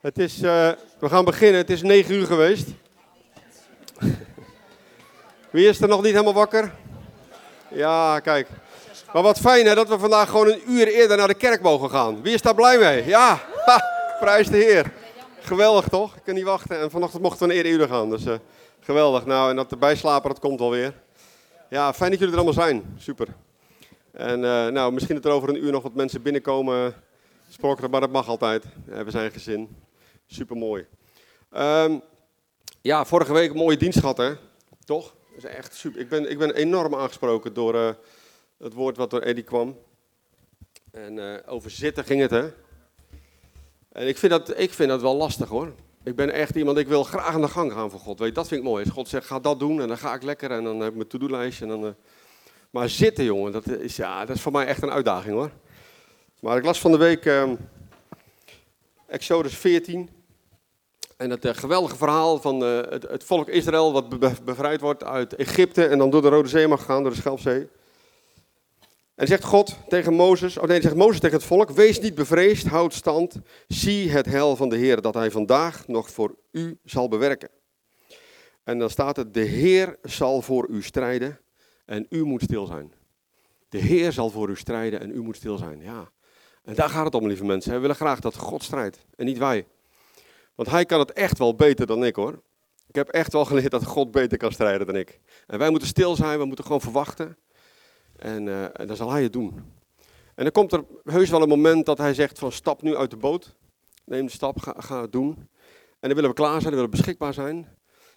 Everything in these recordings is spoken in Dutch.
Het is, uh, we gaan beginnen. Het is 9 uur geweest. Wie is er nog niet helemaal wakker? Ja, kijk. Maar wat fijn hè, dat we vandaag gewoon een uur eerder naar de kerk mogen gaan. Wie is daar blij mee? Ja, ha, prijs de Heer. Geweldig toch? Ik kan niet wachten. En vanochtend mochten we een eerder uur gaan. Dus uh, geweldig. Nou, en dat de bijslapen, dat komt wel weer. Ja, fijn dat jullie er allemaal zijn. Super. En uh, nou, misschien dat er over een uur nog wat mensen binnenkomen. Sprokkelen, maar dat mag altijd. we zijn gezin. Super mooi. Um, ja, vorige week mooie dienst gehad, hè? Toch? Dat is echt super. Ik ben, ik ben enorm aangesproken door uh, het woord wat door Eddie kwam. En uh, over zitten ging het, hè? En ik vind, dat, ik vind dat wel lastig, hoor. Ik ben echt iemand, ik wil graag aan de gang gaan voor God. Weet dat vind ik mooi. Als God zegt, ga dat doen en dan ga ik lekker en dan heb ik mijn to-do-lijstje. En dan, uh... Maar zitten, jongen, dat is, ja, dat is voor mij echt een uitdaging, hoor. Maar ik las van de week um, Exodus 14. En het uh, geweldige verhaal van uh, het, het, volk Israël wat be bevrijd wordt uit Egypte en dan door de Rode Zee mag gaan, door de Schelpzee. En zegt God tegen Mozes, oh nee, zegt Mozes tegen het volk, wees niet bevreesd, houd stand, zie het hel van de Heer dat hij vandaag nog voor u zal bewerken. En dan staat het, de Heer zal voor u strijden en u moet stil zijn. De Heer zal voor u strijden en u moet stil zijn, ja. En daar gaat het om, lieve mensen. We willen graag dat God strijdt en niet wij. Want hij kan het echt wel beter dan ik hoor. Ik heb echt wel geleerd dat God beter kan strijden dan ik. En wij moeten stil zijn, we moeten gewoon verwachten. En, uh, en dan zal hij het doen. En dan komt er heus wel een moment dat hij zegt van stap nu uit de boot. Neem de stap, ga, ga het doen. En dan willen we klaar zijn, dan willen we beschikbaar zijn.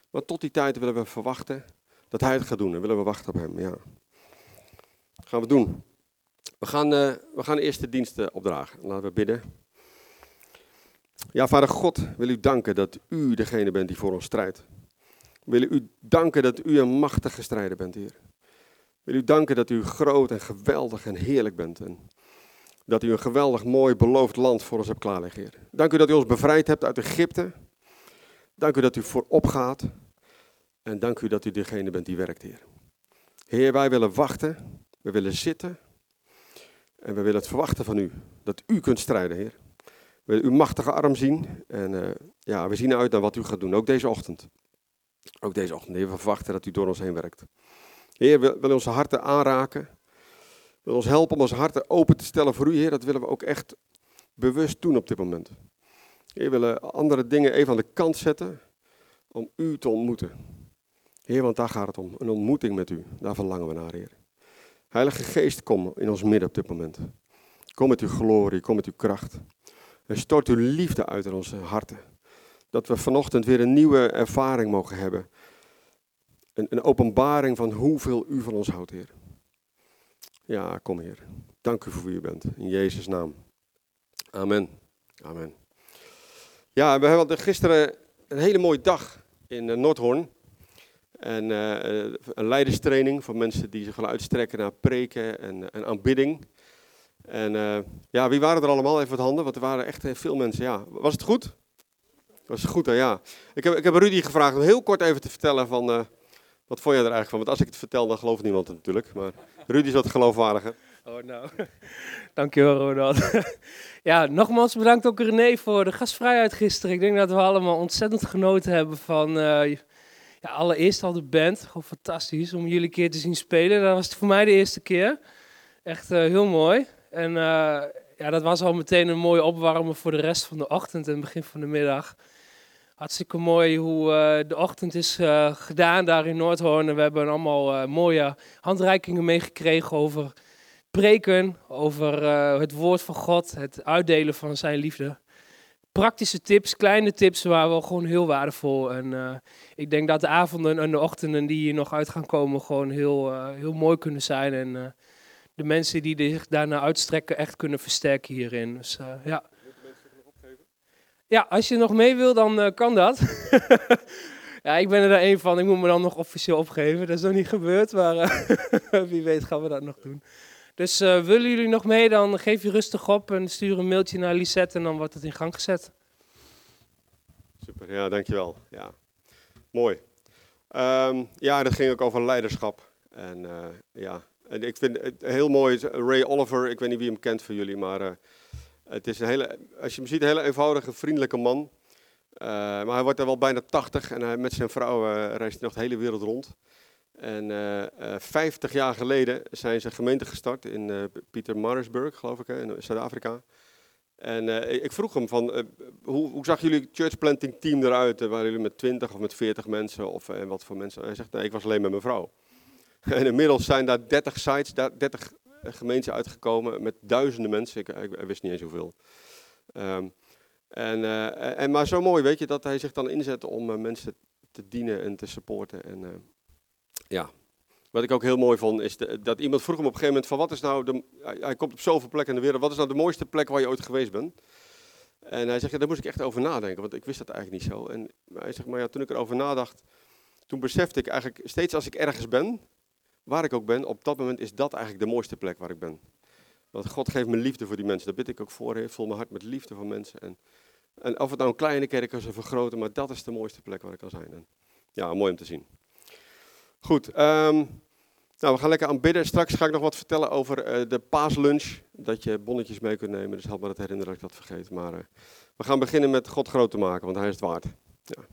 Maar tot die tijd willen we verwachten dat hij het gaat doen. En willen we wachten op hem, ja. Gaan we doen. We gaan, uh, we gaan eerst de diensten opdragen. Laten we bidden. Ja, Vader God, wil u danken dat u degene bent die voor ons strijdt. Wil u danken dat u een machtige strijder bent, Heer. Wil u danken dat u groot en geweldig en heerlijk bent. En dat u een geweldig mooi beloofd land voor ons hebt klaarlegd, Heer. Dank u dat u ons bevrijd hebt uit Egypte. Dank u dat u voorop gaat. En dank u dat u degene bent die werkt, Heer. Heer, wij willen wachten. We willen zitten. En we willen het verwachten van u. Dat u kunt strijden, Heer. Uw machtige arm zien. En uh, ja, we zien uit naar wat u gaat doen. Ook deze ochtend. Ook deze ochtend. Heer, we verwachten dat u door ons heen werkt. Heer, wil, wil onze harten aanraken. Wil ons helpen om onze harten open te stellen voor u, Heer. Dat willen we ook echt bewust doen op dit moment. Heer, we willen andere dingen even aan de kant zetten om u te ontmoeten. Heer, want daar gaat het om. Een ontmoeting met u. Daar verlangen we naar, Heer. Heilige Geest, kom in ons midden op dit moment. Kom met uw glorie, kom met uw kracht. Stort uw liefde uit in onze harten. Dat we vanochtend weer een nieuwe ervaring mogen hebben. Een, een openbaring van hoeveel u van ons houdt, Heer. Ja, kom Heer. Dank u voor wie u bent. In Jezus' naam. Amen. Amen. Ja, we hadden gisteren een hele mooie dag in eh, Noordhoorn. En uh, een leiderstraining voor mensen die zich willen uitstrekken naar preken en, en aanbidding. En uh, ja, wie waren er allemaal? Even wat handen, want er waren echt veel mensen. Ja, was het goed? Was het goed, ja. Ik heb, ik heb Rudy gevraagd om heel kort even te vertellen van, uh, wat vond jij er eigenlijk van? Want als ik het vertel, dan gelooft niemand het natuurlijk. Maar Rudy is wat geloofwaardiger. Oh, nou. Dankjewel, Ronald. ja, nogmaals bedankt ook René voor de gastvrijheid gisteren. Ik denk dat we allemaal ontzettend genoten hebben van... Ja, allereerst al de band. Gewoon fantastisch om jullie een keer te zien spelen. Dat was voor mij de eerste keer. Echt heel mooi. En uh, ja, dat was al meteen een mooie opwarmen voor de rest van de ochtend en begin van de middag. Hartstikke mooi hoe uh, de ochtend is uh, gedaan daar in Noordhoorn. En we hebben allemaal mooie handreikingen meegekregen over preken, over het woord van God, het uitdelen van zijn liefde. Praktische tips, kleine tips waren wel gewoon heel waardevol. En ik denk dat de avonden en de ochtenden die hier nog uit gaan komen gewoon heel, heel mooi kunnen zijn. En de mensen die zich daarna uitstrekken echt kunnen versterken hierin. Dus uh, ja. Ja, als je nog mee wil, dan uh, kan dat. ja, ik ben er daar één van. Ik moet me dan nog officieel opgeven. Dat is nog niet gebeurd, maar uh, wie weet gaan we dat nog doen. Dus willen jullie nog mee, dan geef je rustig op en stuur een mailtje naar Lisette en dan wordt het in gang gezet. Super, ja, dankjewel. Ja. Mooi. Um, ja, dat ging ook over leiderschap. En ja, en ik vind het heel mooi, Ray Oliver, ik weet niet wie hem kent van jullie, maar uh, Het is een hele, als je hem ziet, een hele eenvoudige, vriendelijke man. Uh, maar hij wordt er wel bijna 80 en hij, met zijn vrouw uh, reist hij nog de hele wereld rond. En uh, 50 jaar geleden zijn ze een gemeente gestart in Pietermaritzburg, geloof ik, in Zuid-Afrika. En ik vroeg hem van, hoe, hoe, zag jullie church planting team eruit? waren jullie met 20 of met 40 mensen of wat voor mensen? hij zegt, nee, ik was alleen met mijn vrouw. En inmiddels zijn daar 30 sites, 30 gemeenten uitgekomen met duizenden mensen. Ik, ik, wist niet eens hoeveel. Um, en, uh, en, maar zo mooi, weet je, dat hij zich dan inzet om mensen te dienen en te supporten. En ja, wat ik ook heel mooi vond, is dat iemand vroeg hem op een gegeven moment van wat is nou, de, hij, hij, komt op zoveel plekken in de wereld, wat is nou de mooiste plek waar je ooit geweest bent? En hij zegt, ja, daar moest ik echt over nadenken, want ik wist dat eigenlijk niet zo. En hij zegt, maar ja, toen ik erover nadacht, toen besefte ik eigenlijk, steeds als ik ergens ben, waar ik ook ben, op dat moment is dat eigenlijk de mooiste plek waar ik ben. Want God geeft me liefde voor die mensen. Daar bid ik ook voor. Vul mijn hart met liefde voor mensen. En, en of het nou een kleine kerk is of een grote, maar dat is de mooiste plek waar ik kan zijn. En, ja, mooi om te zien. Goed, um, nou, we gaan lekker aanbidden. Straks ga ik nog wat vertellen over uh, de paaslunch. Dat je bonnetjes mee kunt nemen. Dus help me dat herinneren dat ik dat vergeet. Maar uh, we gaan beginnen met God groot te maken, want hij is het waard. Ja.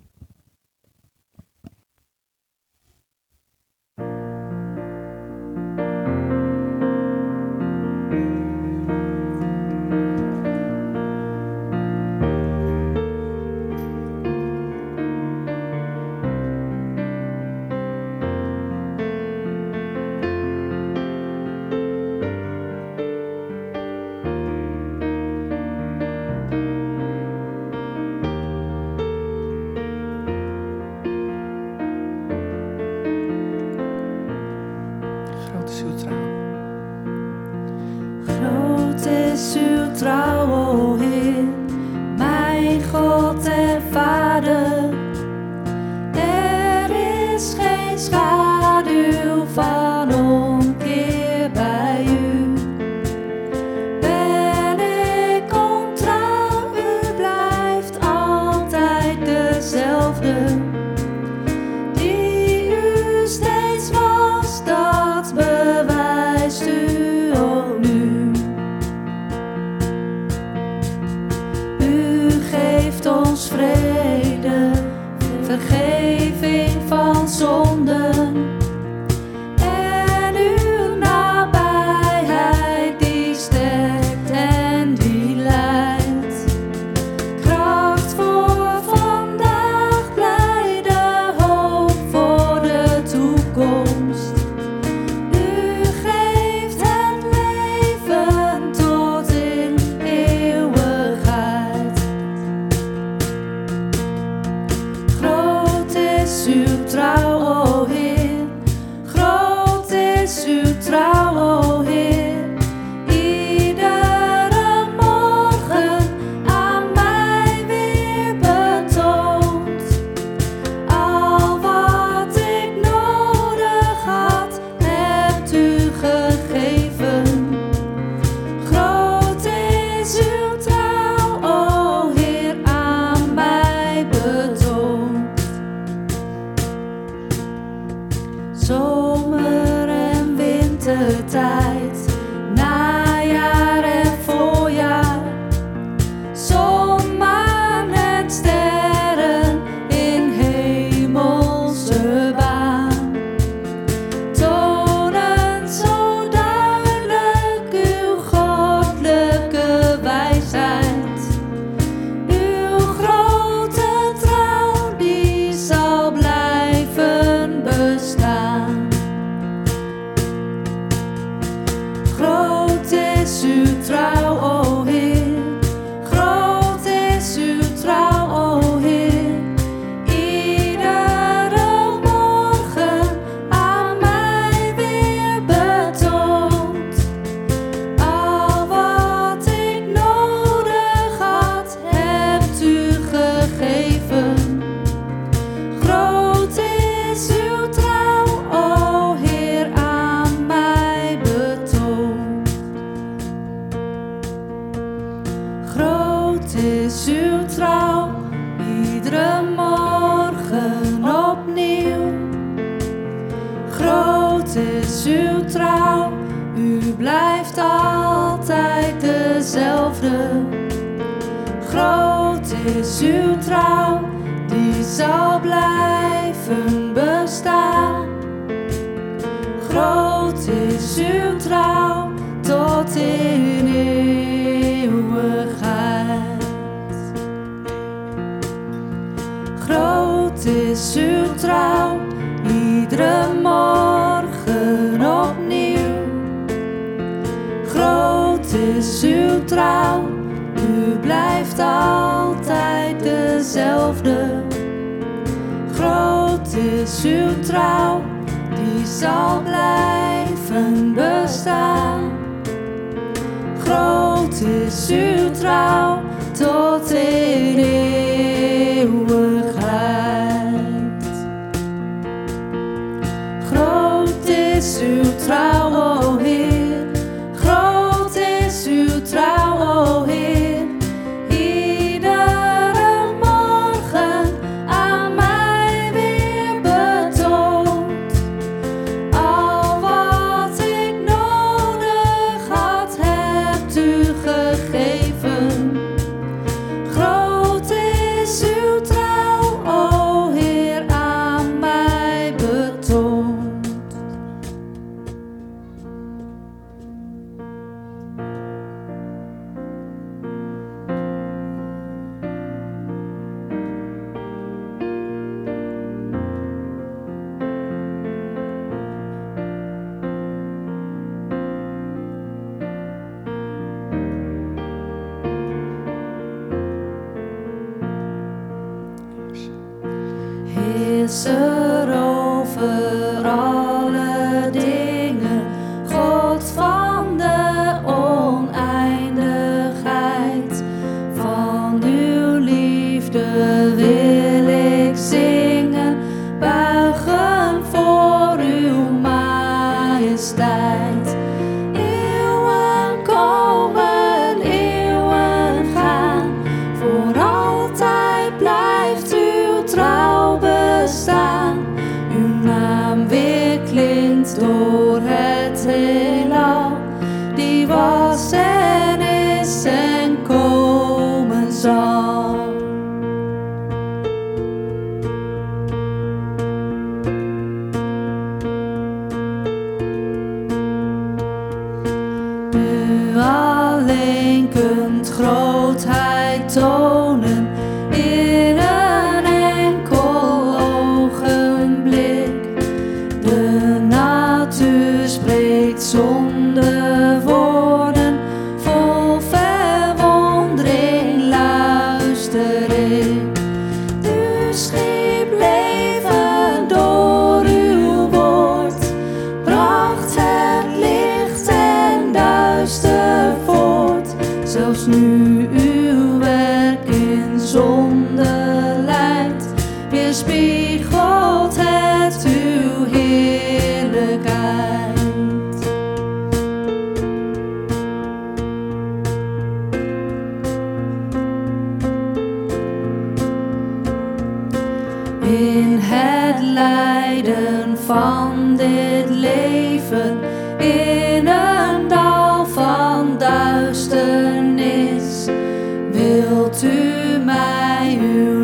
Wilt u mij uw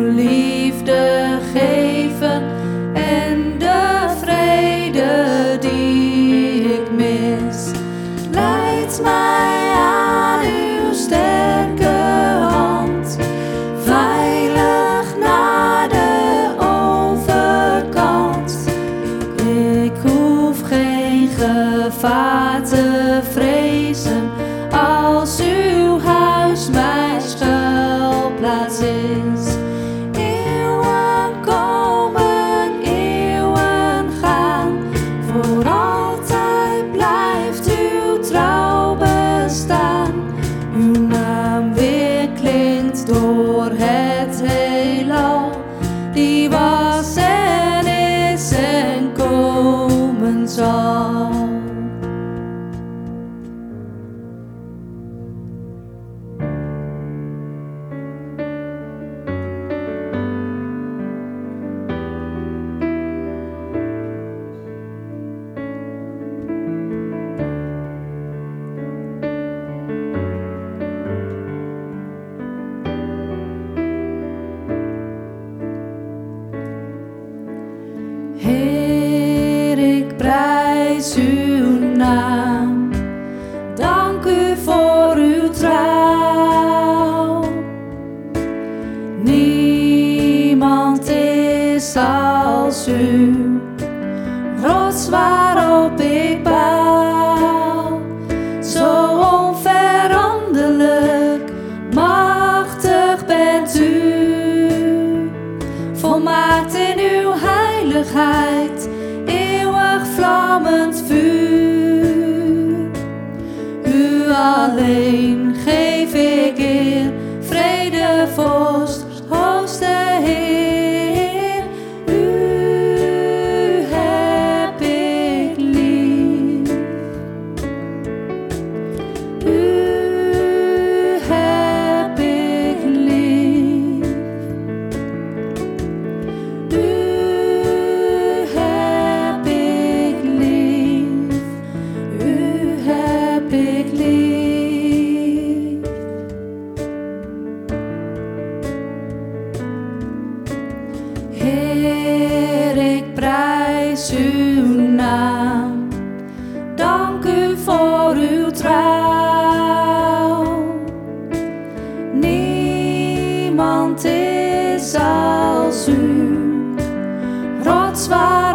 Niemand is als u, rots waarop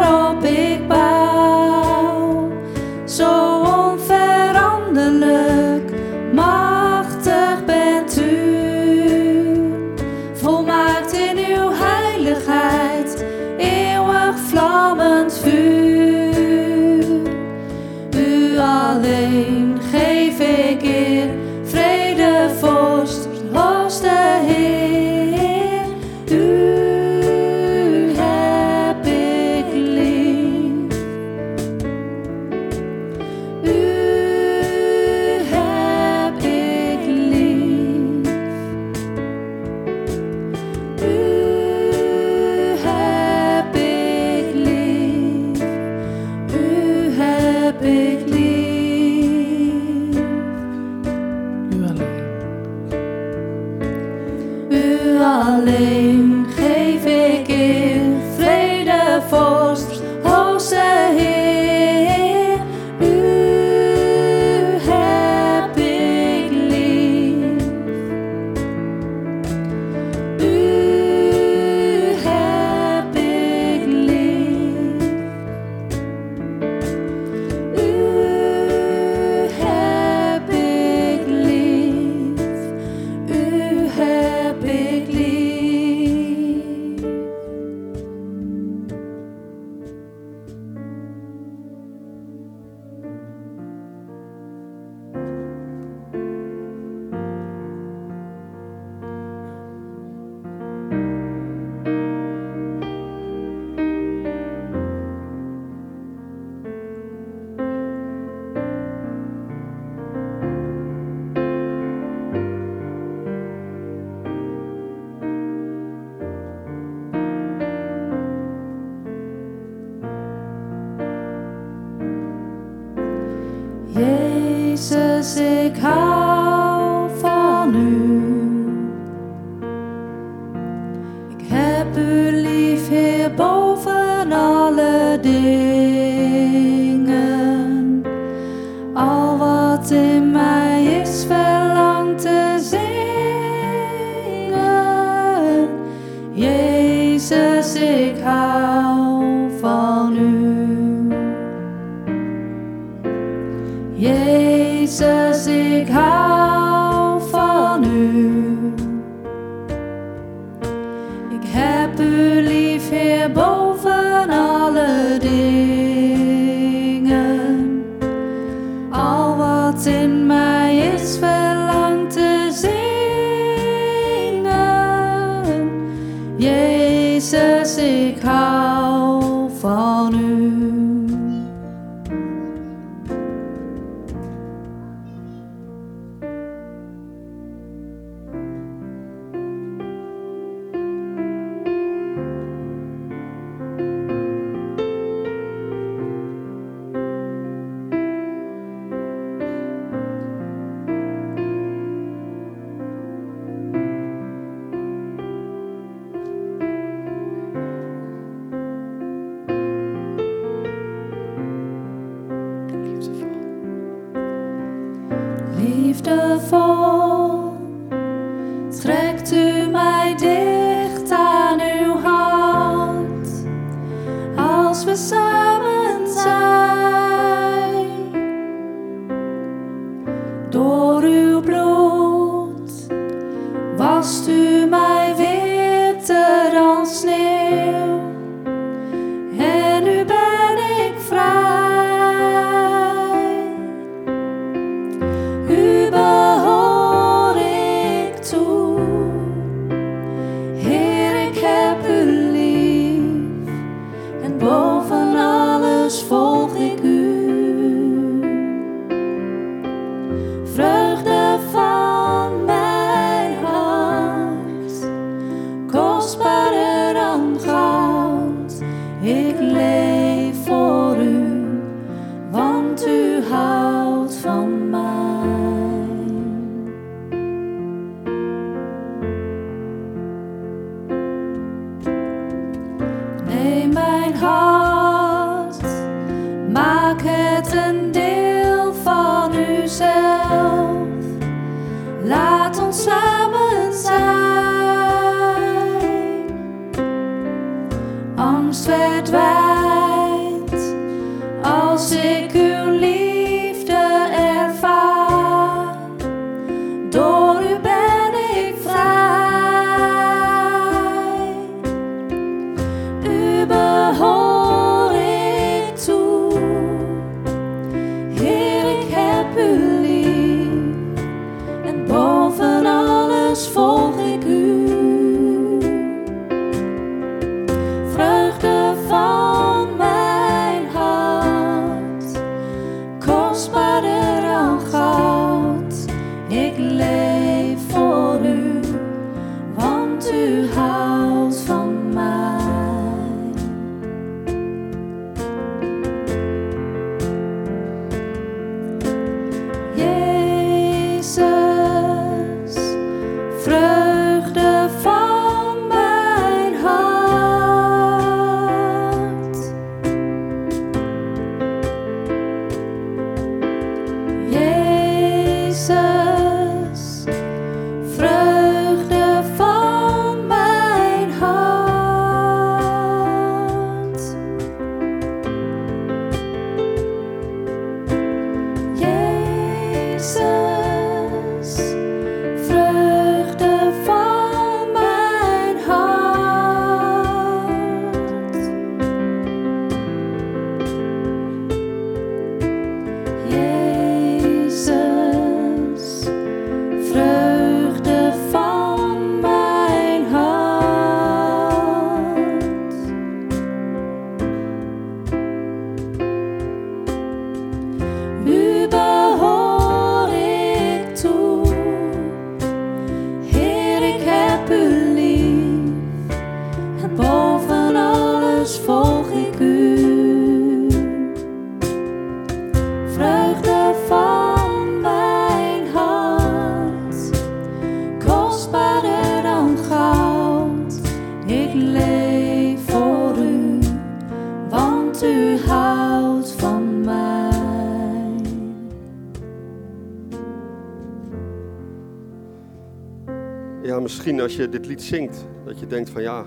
je dit lied zingt, dat je denkt van ja,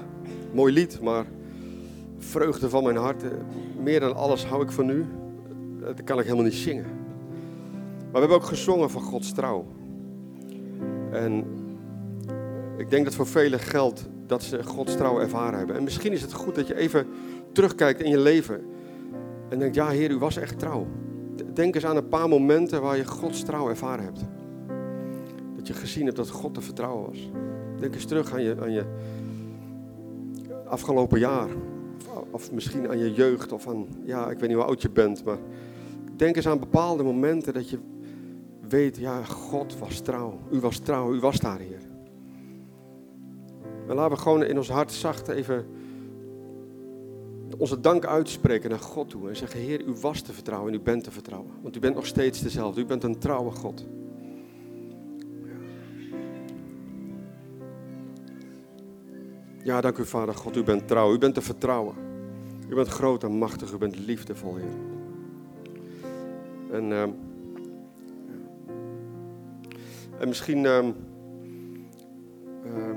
mooi lied, maar vreugde van mijn hart, eh, meer dan alles hou ik van u. Eh, Dat kan ik helemaal niet zingen. Maar we hebben ook gezongen van Gods trouw. En ik denk dat voor velen geldt dat ze Gods trouw ervaren hebben. En misschien is het goed dat je even terugkijkt in je leven en denkt, ja Heer, u was echt trouw. Denk eens aan een paar momenten waar je Gods trouw ervaren hebt. Dat je gezien hebt dat God te vertrouwen was. Denk eens terug aan je, aan je afgelopen jaar. Of, of misschien aan je jeugd of aan, ja, ik weet niet hoe oud je bent. Maar denk eens aan bepaalde momenten dat je weet, ja, God was trouw. U was trouw, u was daar, Heer. En laten we gewoon in ons hart zacht even onze dank uitspreken naar God toe. En zeggen, Heer, u was te vertrouwen en u bent te vertrouwen. Want u bent nog steeds dezelfde. U bent een trouwe God. Ja, dank u Vader God, u bent trouw, u bent te vertrouwen. U bent groot en machtig, u bent liefdevol, Heer. En ehm, En misschien ehm, ehm,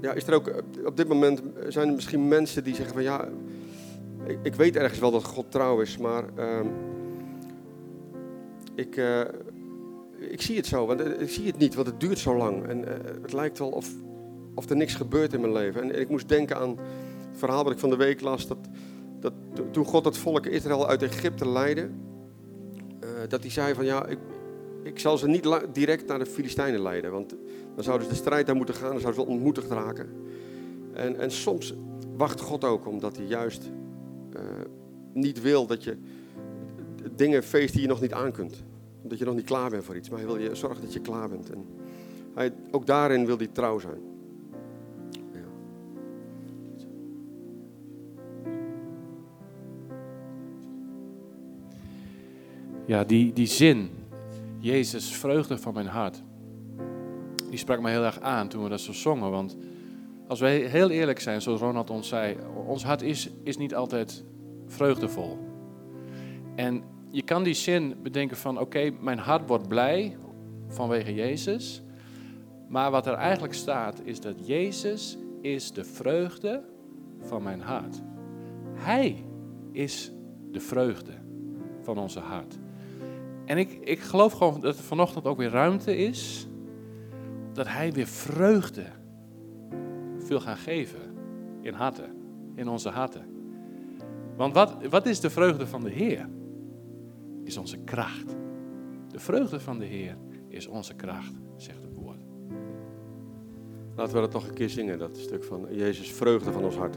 ja, is er ook eh, op dit moment zijn er misschien mensen die zeggen van ja, ik, ik weet ergens wel dat God trouw is, maar ik, eh, ik zie het zo, want eh, ik zie het niet, want het duurt zo lang. En het lijkt wel of, of er niks gebeurt in mijn leven. En, ik moest denken aan het verhaal wat ik van de week las, dat, dat to- toen God het volk Israël uit Egypte leidde, eh, dat hij zei van ja, ik, ik zal ze niet direct naar de Filistijnen leiden, want dan zouden ze de strijd daar moeten gaan, dan zouden ze ontmoedigd raken. En, en soms wacht God ook, omdat hij juist eh, niet wil dat je dingen feest die je nog niet aan kunt. Omdat je nog niet klaar bent voor iets. Maar hij wil je zorgen dat je klaar bent. En hij, ook daarin wil hij trouw zijn. Ja, die, die zin, Jezus, vreugde van mijn hart, die sprak me heel erg aan toen we dat zo zongen. Want als wij heel eerlijk zijn, zoals Ronald ons zei, ons hart is, is niet altijd vreugdevol. En je kan die zin bedenken van, oké, mijn hart wordt blij vanwege Jezus. Maar wat er eigenlijk staat, is dat Jezus is de vreugde van mijn hart. Hij is de vreugde van onze hart. En ik, ik geloof gewoon dat er vanochtend ook weer ruimte is. Dat hij weer vreugde wil gaan geven in harten, in onze harten. Want wat, wat is de vreugde van de Heer? Is onze kracht. De vreugde van de Heer is onze kracht, zegt het woord. Laten we dat nog een keer zingen, dat stuk van Jezus, vreugde van ons hart.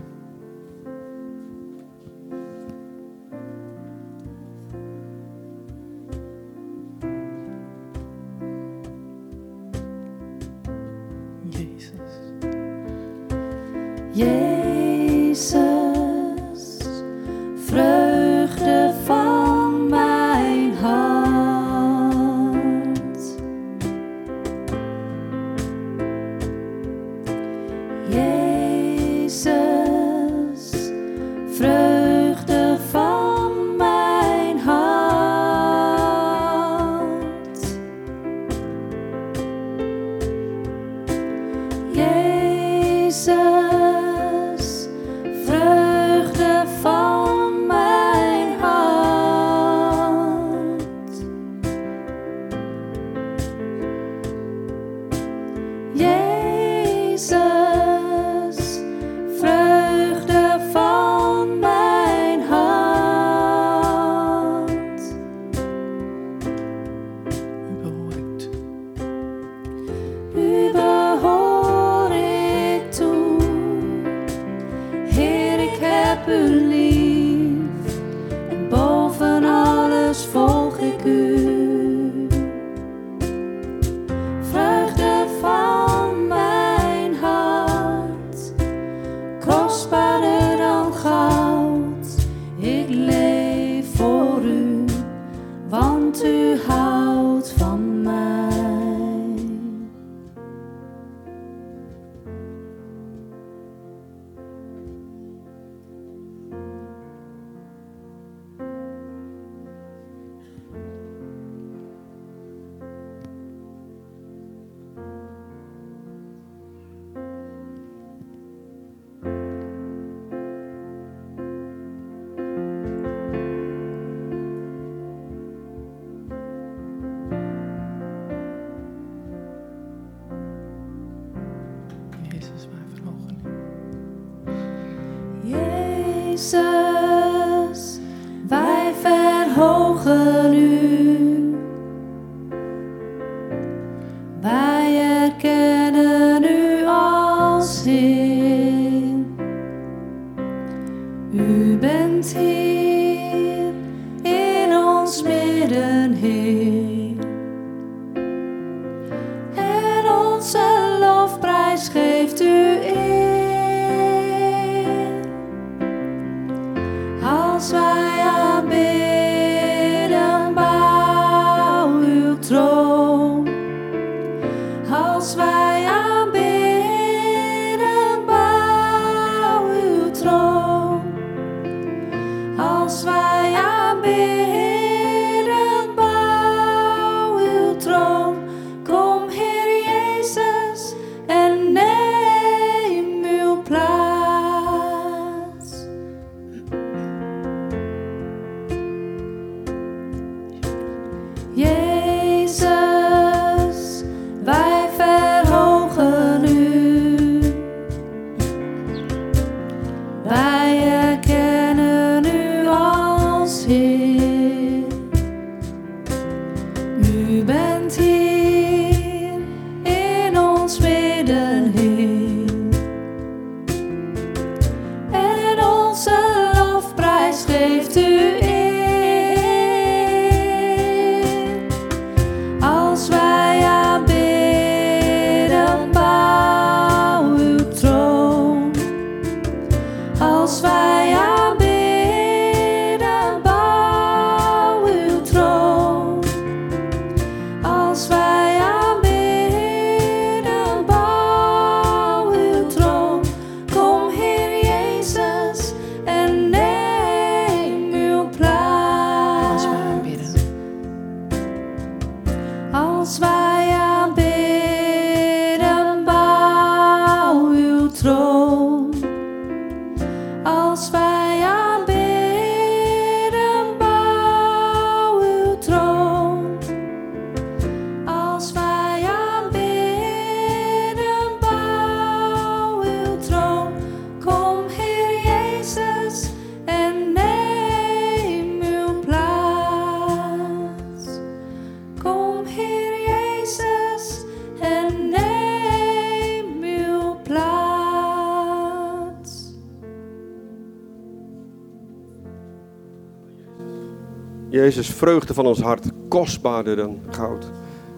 Jezus, vreugde van ons hart, kostbaarder dan goud.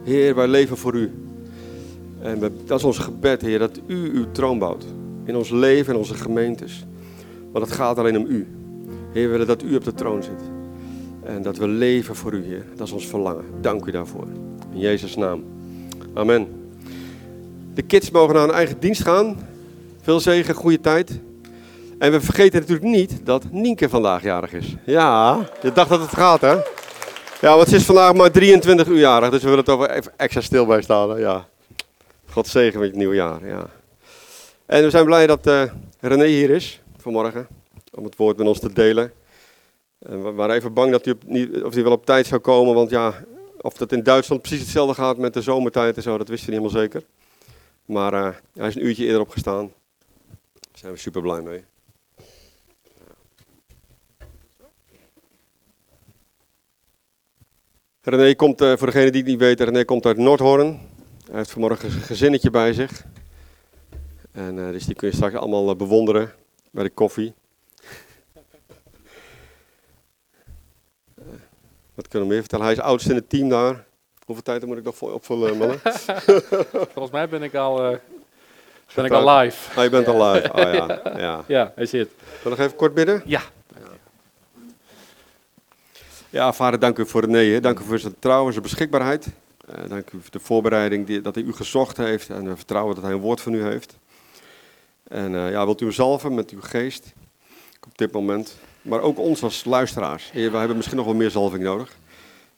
Heer, wij leven voor u. En dat is ons gebed, Heer, dat u uw troon bouwt. In ons leven en onze gemeentes. Want het gaat alleen om u. Heer, we willen dat u op de troon zit. En dat we leven voor u, Heer. Dat is ons verlangen. Dank u daarvoor. In Jezus' naam. Amen. De kids mogen naar hun eigen dienst gaan. Veel zegen, goede tijd. En we vergeten natuurlijk niet dat Nienke vandaag jarig is. Ja, je dacht dat het gaat, hè? Ja, want ze is vandaag maar 23 uur jarig, dus we willen het over even extra stil bij staan. Ja. God zegen met het nieuwe jaar, ja. En we zijn blij dat eh, René hier is vanmorgen, om het woord met ons te delen. En we waren even bang dat hij, niet, of hij wel op tijd zou komen, want ja, of dat in Duitsland precies hetzelfde gaat met de zomertijd en zo, dat wisten we niet helemaal zeker. Maar eh, hij is een uurtje eerder opgestaan. Daar zijn we super blij mee. René komt, eh, voor degene die het niet weet, René komt uit Noordhoorn. Hij heeft vanmorgen een gezinnetje bij zich. En eh, dus die kun je straks allemaal eh, bewonderen bij de koffie. Wat kunnen we meer vertellen? Hij is oudste in het team daar. Hoeveel tijd moet ik nog voor opvullen, mannen? Volgens mij ben ik al, eh, ben ik al live. Ah, je bent al live. Oh, ja. Ja. Ja, hij zit. Zal ik nog even kort bidden? Ja. Ja, vader, dank u voor René. hè. Dank u voor zijn trouw en zijn beschikbaarheid. Eh, dank u voor de voorbereiding die, dat hij u gezocht heeft. En we vertrouwen dat hij een woord van u heeft. En eh, ja, wilt u hem zalven met uw geest op dit moment. Maar ook ons als luisteraars. Heer, we hebben misschien nog wel meer zalving nodig.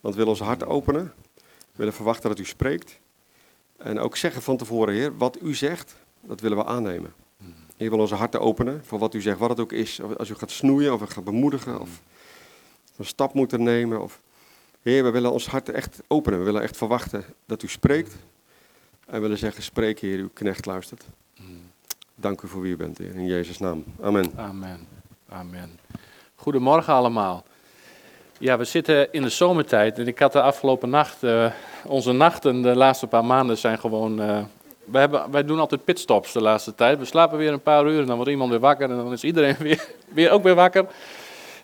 Want we willen ons hart openen. We willen verwachten dat u spreekt. En ook zeggen van tevoren, Heer, wat u zegt, dat willen we aannemen. Heer, wil onze harten openen voor wat u zegt, wat het ook is. Als u gaat snoeien of gaat bemoedigen of een stap moeten nemen. Of... Heer, we willen ons hart echt openen. We willen echt verwachten dat u spreekt. En we willen zeggen, spreek Heer, uw knecht luistert. Dank u voor wie u bent, Heer. In Jezus' naam. Amen. Amen. Amen. Goedemorgen allemaal. Ja, we zitten in de zomertijd en ik had de afgelopen nacht, eh, onze nachten de laatste paar maanden zijn gewoon, eh, wij, hebben, wij doen altijd pitstops de laatste tijd. We slapen weer een paar uur en dan wordt iemand weer wakker en dan is iedereen weer, weer ook weer wakker.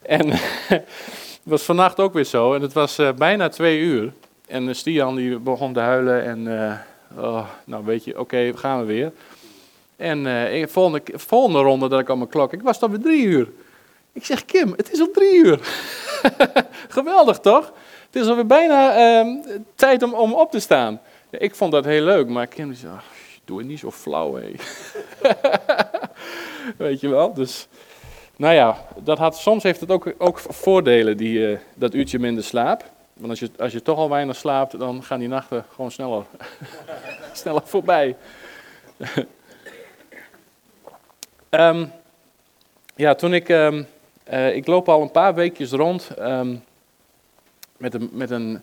En was vannacht ook weer zo en het was eh, bijna twee uur. En eh, Stian die begon te huilen en, eh, oh, nou weet je, oké, gaan we weer. En ik- volgende, volgende ronde dat ik aan mijn klok, ik was dan weer drie uur. Ik zeg, Kim, het is al drie uur. Geweldig toch? Het is alweer bijna ehm, tijd om, om op te staan. Ik vond dat heel leuk, maar Kim zei, "Ach, doe het niet zo flauw, hé. Weet je wel, dus... Nou ja, dat had, soms heeft het ook, ook voordelen, die, eh, dat uurtje minder slaap. Want als je, als je toch al weinig slaapt, dan gaan die nachten gewoon sneller, sneller voorbij. Ehm, ja, toen ik... ehm, eh, ik loop al een paar weekjes rond ehm, met, een, met, een,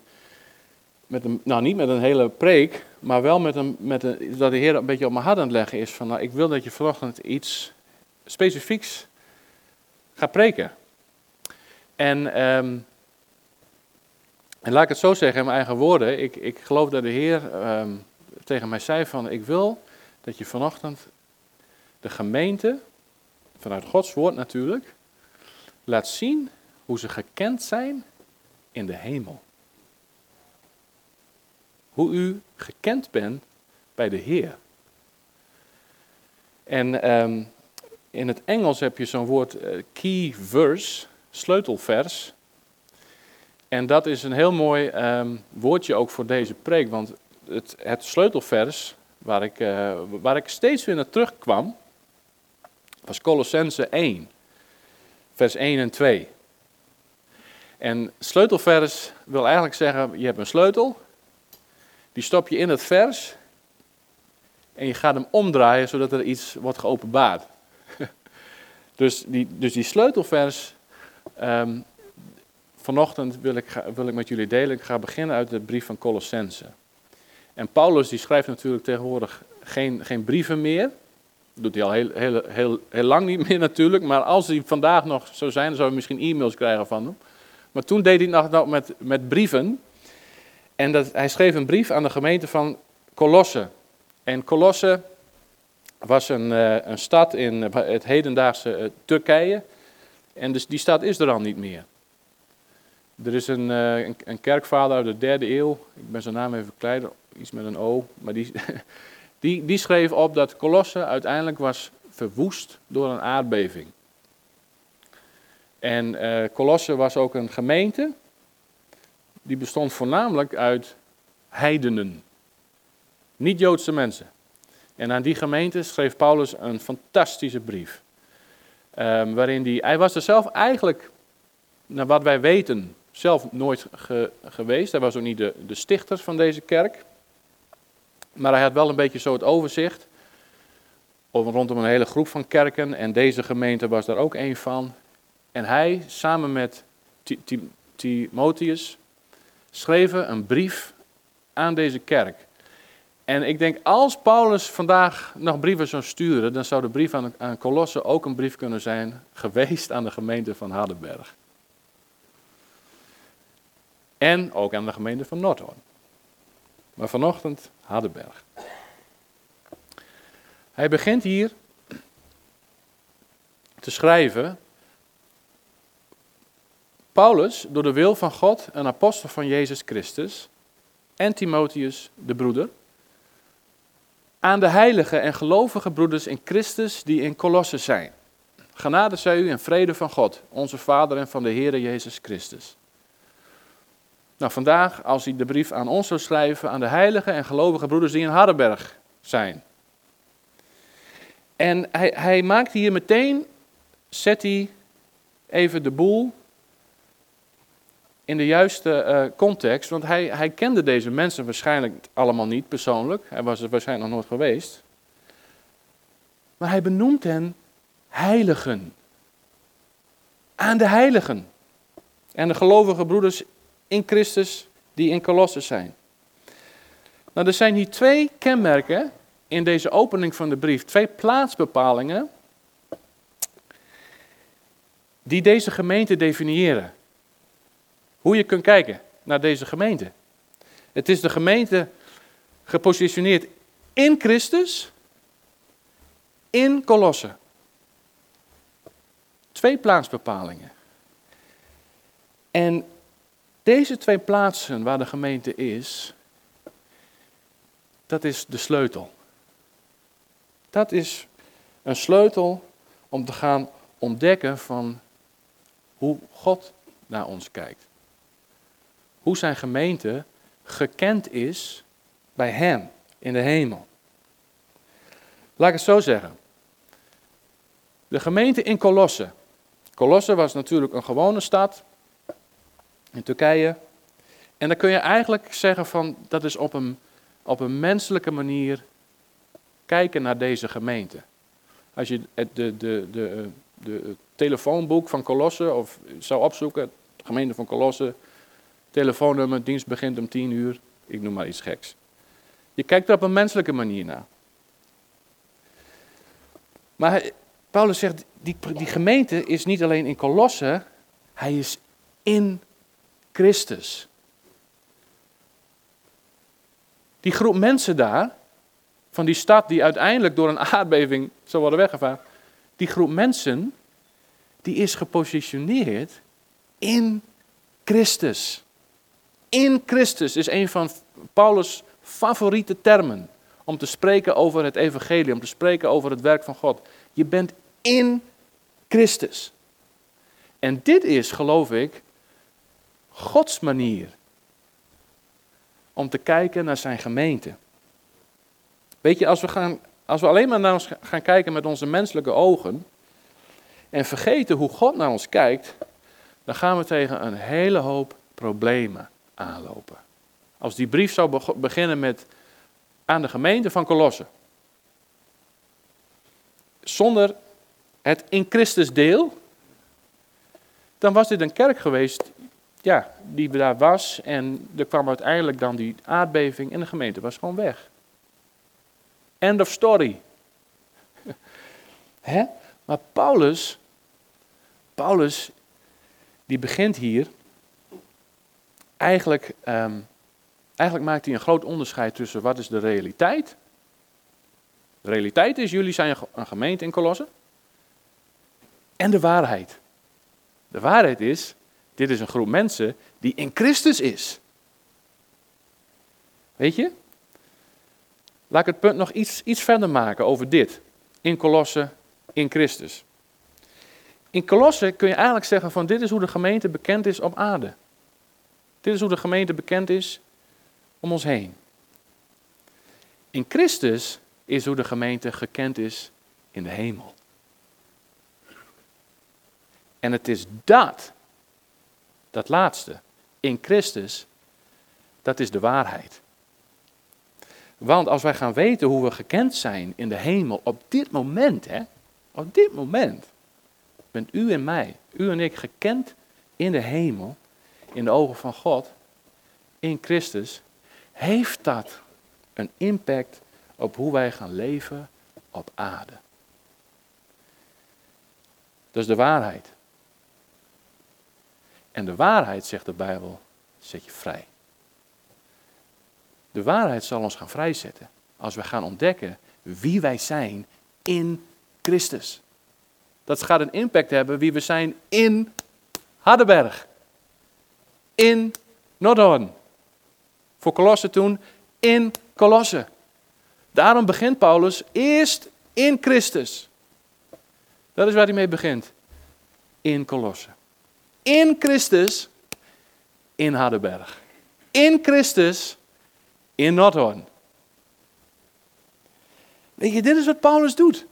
met een... Nou, niet met een hele preek, maar wel met een, met een... Dat de Heer een beetje op mijn hart aan het leggen is van... Nou, ik wil dat je vanochtend iets specifieks gaat preken. En, ehm, en laat ik het zo zeggen in mijn eigen woorden. Ik, ik geloof dat de Heer ehm, tegen mij zei van... Ik wil dat je vanochtend de gemeente, vanuit Gods woord natuurlijk laat zien hoe ze gekend zijn in de hemel. Hoe u gekend bent bij de Heer. En ehm, in het Engels heb je zo'n woord eh, key verse, sleutelvers. En dat is een heel mooi ehm, woordje ook voor deze preek, want het, het sleutelvers waar ik, eh, waar ik steeds weer naar terugkwam, was Colossense 1 vers 1 en 2. En sleutelvers wil eigenlijk zeggen, je hebt een sleutel, die stop je in het vers en je gaat hem omdraaien zodat er iets wordt geopenbaard. dus, die, dus die sleutelvers, ehm, vanochtend wil ik, wil ik met jullie delen. Ik ga beginnen uit de brief van Colossense. En Paulus die schrijft natuurlijk tegenwoordig geen, geen brieven meer. Dat doet hij al heel, heel, heel, lang niet meer natuurlijk. Maar als hij vandaag nog zou zijn, dan zou je misschien e-mails krijgen van hem. Maar toen deed hij nog met, met brieven. En dat, hij schreef een brief aan de gemeente van Colosse. En Colosse was een, eh, een stad in eh, het hedendaagse eh, Turkije. En dus die stad is er al niet meer. Er is een, een, een kerkvader uit de derde eeuw, ik ben zijn naam even kwijt, iets met een O, maar die, die, die schreef op dat Colosse uiteindelijk was verwoest door een aardbeving. En eh Colosse was ook een gemeente, die bestond voornamelijk uit heidenen, niet-Joodse mensen. En aan die gemeente schreef Paulus een fantastische brief. Ehm, waarin die, hij was er zelf eigenlijk, naar wat wij weten, zelf nooit ge- geweest. Hij was ook niet de, de stichter van deze kerk. Maar hij had wel een beetje zo het overzicht. Over, rondom een hele groep van kerken. En deze gemeente was daar ook een van. En hij, samen met Ti- Ti- Timotheus, schreven een brief aan deze kerk. En ik denk, als Paulus vandaag nog brieven zou sturen, dan zou de brief aan, aan Colosse ook een brief kunnen zijn geweest aan de gemeente van Hardenberg. En ook aan de gemeente van Noordhoorn. Maar vanochtend Hardenberg. Hij begint hier te schrijven. Paulus, door de wil van God, een apostel van Jezus Christus. En Timotheus, de broeder aan de heilige en gelovige broeders in Christus die in Colosse zijn. Genade zij u en vrede van God, onze Vader en van de Heere Jezus Christus. Nou, vandaag, als hij de brief aan ons zou schrijven, aan de heilige en gelovige broeders die in Hardenberg zijn. En hij, hij maakt hier meteen, zet hij even de boel in de juiste eh, context, want hij, hij kende deze mensen waarschijnlijk allemaal niet persoonlijk. Hij was er waarschijnlijk nog nooit geweest. Maar hij benoemt hen heiligen. Aan de heiligen. En de gelovige broeders in Christus die in Colosse zijn. Nou, er zijn hier twee kenmerken in deze opening van de brief. Twee plaatsbepalingen die deze gemeente definiëren hoe je kunt kijken naar deze gemeente. Het is de gemeente gepositioneerd in Christus, in Colosse. Twee plaatsbepalingen. En deze twee plaatsen waar de gemeente is, dat is de sleutel. Dat is een sleutel om te gaan ontdekken van hoe God naar ons kijkt hoe zijn gemeente gekend is bij Hem in de hemel. Laat ik het zo zeggen. De gemeente in Colosse. Colosse was natuurlijk een gewone stad in Turkije. En dan kun je eigenlijk zeggen van dat is op een, op een menselijke manier kijken naar deze gemeente. Als je het de, de, de, de telefoonboek van Colosse of zou opzoeken, de gemeente van Colosse, telefoonnummer, dienst begint om tien uur, ik noem maar iets geks. Je kijkt er op een menselijke manier naar. Maar Paulus zegt, die, die gemeente is niet alleen in Colosse, hij is in Christus. Die groep mensen daar, van die stad die uiteindelijk door een aardbeving zou worden weggevaagd, die groep mensen, die is gepositioneerd in Christus. In Christus is een van Paulus' favoriete termen om te spreken over het evangelie, om te spreken over het werk van God. Je bent in Christus. En dit is, geloof ik, Gods manier om te kijken naar zijn gemeente. Weet je, als we, gaan, als we alleen maar naar ons gaan kijken met onze menselijke ogen en vergeten hoe God naar ons kijkt, dan gaan we tegen een hele hoop problemen aanlopen. Als die brief zou beg- beginnen met aan de gemeente van Colosse. zonder het in Christus deel, dan was dit een kerk geweest ja, die daar was. En er kwam uiteindelijk dan die aardbeving en de gemeente was gewoon weg. End of story. Hè? Maar Paulus, Paulus, die begint hier, eigenlijk, ehm, eigenlijk maakt hij een groot onderscheid tussen wat is de realiteit. De realiteit is, jullie zijn een gemeente in Colosse. En de waarheid. De waarheid is, dit is een groep mensen die in Christus is. Weet je? Laat ik het punt nog iets, iets verder maken over dit. In Colosse, in Christus. In Colosse kun je eigenlijk zeggen van dit is hoe de gemeente bekend is op aarde. Dit is hoe de gemeente bekend is om ons heen. In Christus is hoe de gemeente gekend is in de hemel. En het is dat, dat laatste, in Christus, dat is de waarheid. Want als wij gaan weten hoe we gekend zijn in de hemel op dit moment, hè, op dit moment, bent u en mij, u en ik gekend in de hemel, in de ogen van God, in Christus, heeft dat een impact op hoe wij gaan leven op aarde. Dat is de waarheid. En de waarheid, zegt de Bijbel, zet je vrij. De waarheid zal ons gaan vrijzetten als we gaan ontdekken wie wij zijn in Christus. Dat gaat een impact hebben wie we zijn in Hardenberg, in Noordhoorn. Voor Colosse toen in Colosse. Daarom begint Paulus eerst in Christus. Dat is waar hij mee begint. In Colosse. In Christus in Hardenberg. In Christus in Noordhoorn. Weet je, dit is wat Paulus doet.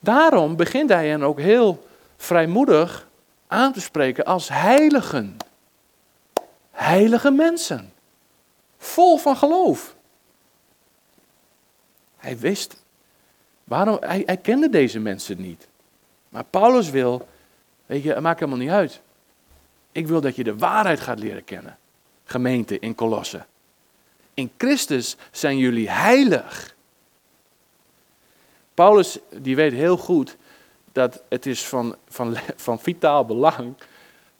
Daarom begint hij hen ook heel vrijmoedig aan te spreken als heiligen. Heilige mensen. Vol van geloof. Hij wist, waarom, hij, hij kende deze mensen niet. Maar Paulus wil, weet je, het maakt helemaal niet uit. Ik wil dat je de waarheid gaat leren kennen. Gemeente in Kolossen. In Christus zijn jullie heilig. Paulus die weet heel goed dat het is van, van, van vitaal belang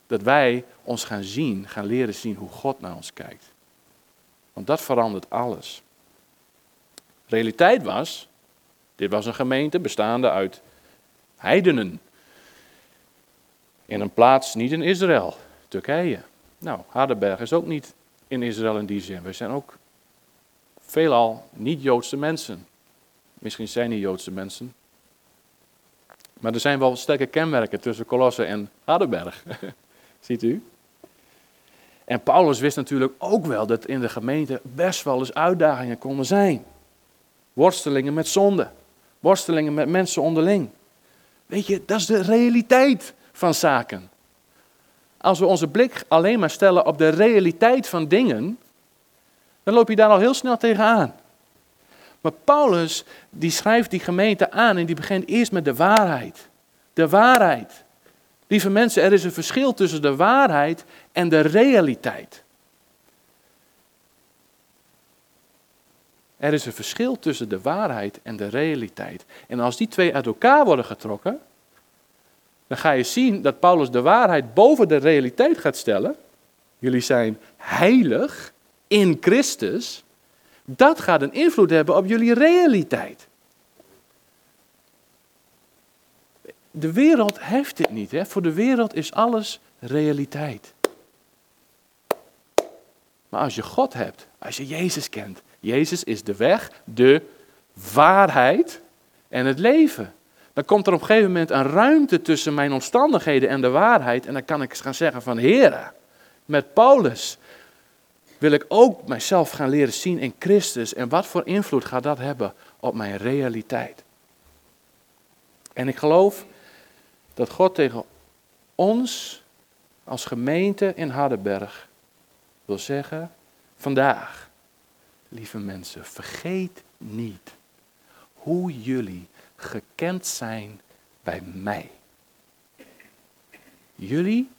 dat wij ons gaan zien, gaan leren zien hoe God naar ons kijkt. Want dat verandert alles. Realiteit was, dit was een gemeente bestaande uit heidenen. In een plaats niet in Israël, Turkije. Nou, Hardenberg is ook niet in Israël in die zin. We zijn ook veelal niet-Joodse mensen. Misschien zijn die Joodse mensen. Maar er zijn wel sterke kenmerken tussen Colosse en Hardenberg. Ziet u? En Paulus wist natuurlijk ook wel dat in de gemeente best wel eens uitdagingen konden zijn. Worstelingen met zonde. Worstelingen met mensen onderling. Weet je, dat is de realiteit van zaken. Als we onze blik alleen maar stellen op de realiteit van dingen, dan loop je daar al heel snel tegenaan. Maar Paulus, die schrijft die gemeente aan en die begint eerst met de waarheid. De waarheid. Lieve mensen, er is een verschil tussen de waarheid en de realiteit. Er is een verschil tussen de waarheid en de realiteit. En als die twee uit elkaar worden getrokken, dan ga je zien dat Paulus de waarheid boven de realiteit gaat stellen. Jullie zijn heilig in Christus. Dat gaat een invloed hebben op jullie realiteit. De wereld heeft dit niet. Hè? Voor de wereld is alles realiteit. Maar als je God hebt, als je Jezus kent, Jezus is de weg, de waarheid en het leven. Dan komt er op een gegeven moment een ruimte tussen mijn omstandigheden en de waarheid. En dan kan ik gaan zeggen van Heer, met Paulus wil ik ook mijzelf gaan leren zien in Christus. En wat voor invloed gaat dat hebben op mijn realiteit? En ik geloof dat God tegen ons als gemeente in Hardenberg wil zeggen, vandaag, lieve mensen, vergeet niet hoe jullie gekend zijn bij mij. Jullie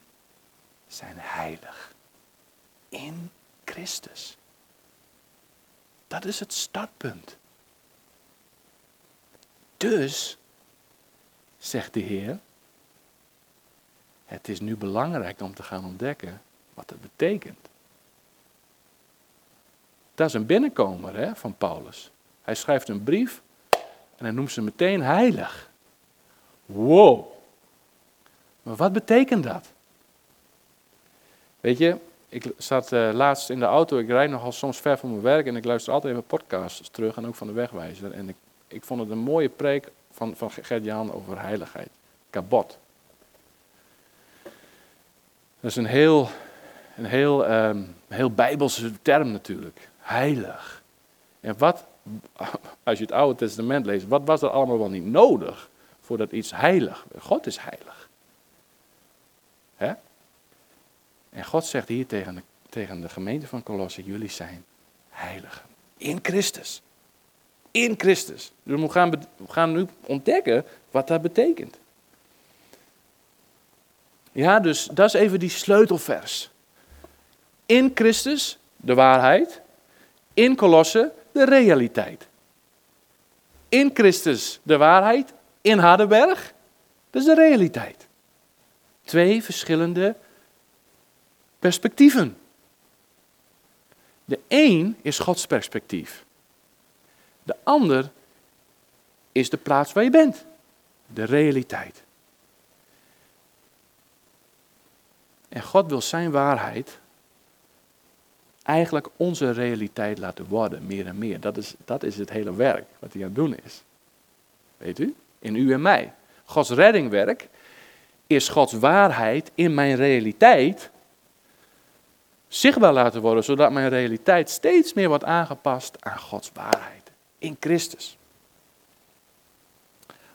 zijn heilig in Christus. Dat is het startpunt. Dus, zegt de Heer, het is nu belangrijk om te gaan ontdekken wat het betekent. Dat is een binnenkomer hè, van Paulus. Hij schrijft een brief en hij noemt ze meteen heilig. Wow. Maar wat betekent dat? Weet je, ik zat uh, laatst in de auto, ik rijd nogal soms ver van mijn werk en ik luister altijd even podcasts terug en ook van de wegwijzer. En ik, ik vond het een mooie preek van, van Gert-Jan over heiligheid. Kabot. Dat is een heel, een heel, um, heel bijbelse term natuurlijk. Heilig. En wat, als je het Oude Testament leest, wat was er allemaal wel niet nodig voordat iets heilig? God is heilig. Hè? En God zegt hier tegen de, tegen de gemeente van Colosse, jullie zijn heiligen. In Christus. In Christus. Dus we gaan, we gaan nu ontdekken wat dat betekent. Ja, dus dat is even die sleutelvers. In Christus, de waarheid. In Colosse, de realiteit. In Christus, de waarheid. In Hardenberg, dat is de realiteit. Twee verschillende perspectieven. De een is Gods perspectief. De ander is de plaats waar je bent. De realiteit. En God wil zijn waarheid eigenlijk onze realiteit laten worden, meer en meer. Dat is, dat is het hele werk wat hij aan het doen is. Weet u? In u en mij. Gods reddingwerk is Gods waarheid in mijn realiteit zichtbaar laten worden, zodat mijn realiteit steeds meer wordt aangepast aan Gods waarheid in Christus.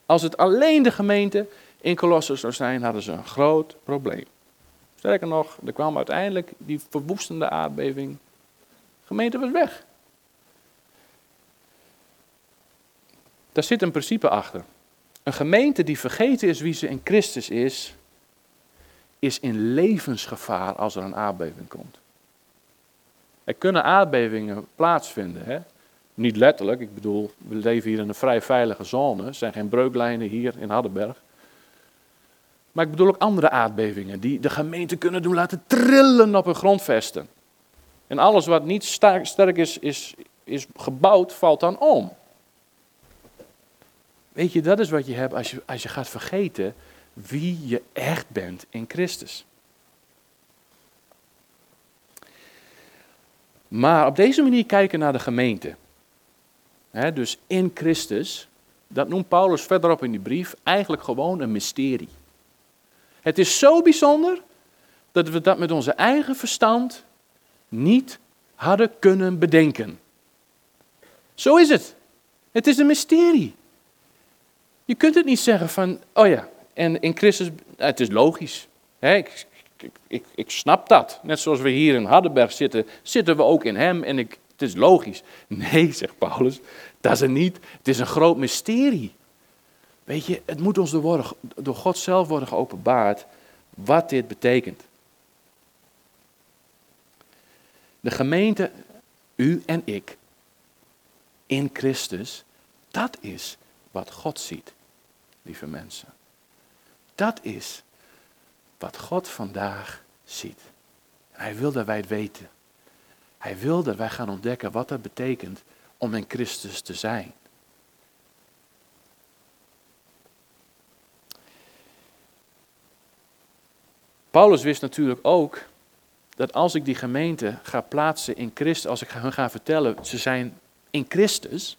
Als het alleen de gemeente in Colossus zou zijn, hadden ze een groot probleem. Sterker nog, er kwam uiteindelijk die verwoestende aardbeving. De gemeente was weg. Daar zit een principe achter. Een gemeente die vergeten is wie ze in Christus is, is in levensgevaar als er een aardbeving komt. Er kunnen aardbevingen plaatsvinden. Hè? Niet letterlijk, ik bedoel, we leven hier in een vrij veilige zone. Er zijn geen breuklijnen hier in Hardenberg. Maar ik bedoel ook andere aardbevingen die de gemeente kunnen doen laten trillen op hun grondvesten. En alles wat niet sterk is, is, is gebouwd, valt dan om. Weet je, dat is wat je hebt als je, als je gaat vergeten wie je echt bent in Christus. Maar op deze manier kijken naar de gemeente. dus in Christus, dat noemt Paulus verderop in die brief eigenlijk gewoon een mysterie. Het is zo bijzonder dat we dat met onze eigen verstand niet hadden kunnen bedenken. Zo is het. Het is een mysterie. Je kunt het niet zeggen van, oh ja, en in Christus, het is logisch. ik, ik, ik, ik, snap dat. Net zoals we hier in Hardenberg zitten, zitten we ook in Hem en ik, het is logisch. Nee, zegt Paulus, dat is het niet. Het is een groot mysterie. Weet je, het moet ons door, door God zelf worden geopenbaard wat dit betekent. De gemeente, u en ik, in Christus, dat is wat God ziet, lieve mensen. Dat is wat God vandaag ziet. Hij wil dat wij het weten. Hij wil dat wij gaan ontdekken wat dat betekent om in Christus te zijn. Paulus wist natuurlijk ook dat als ik die gemeente ga plaatsen in Christus, als ik hen ga vertellen, ze zijn in Christus,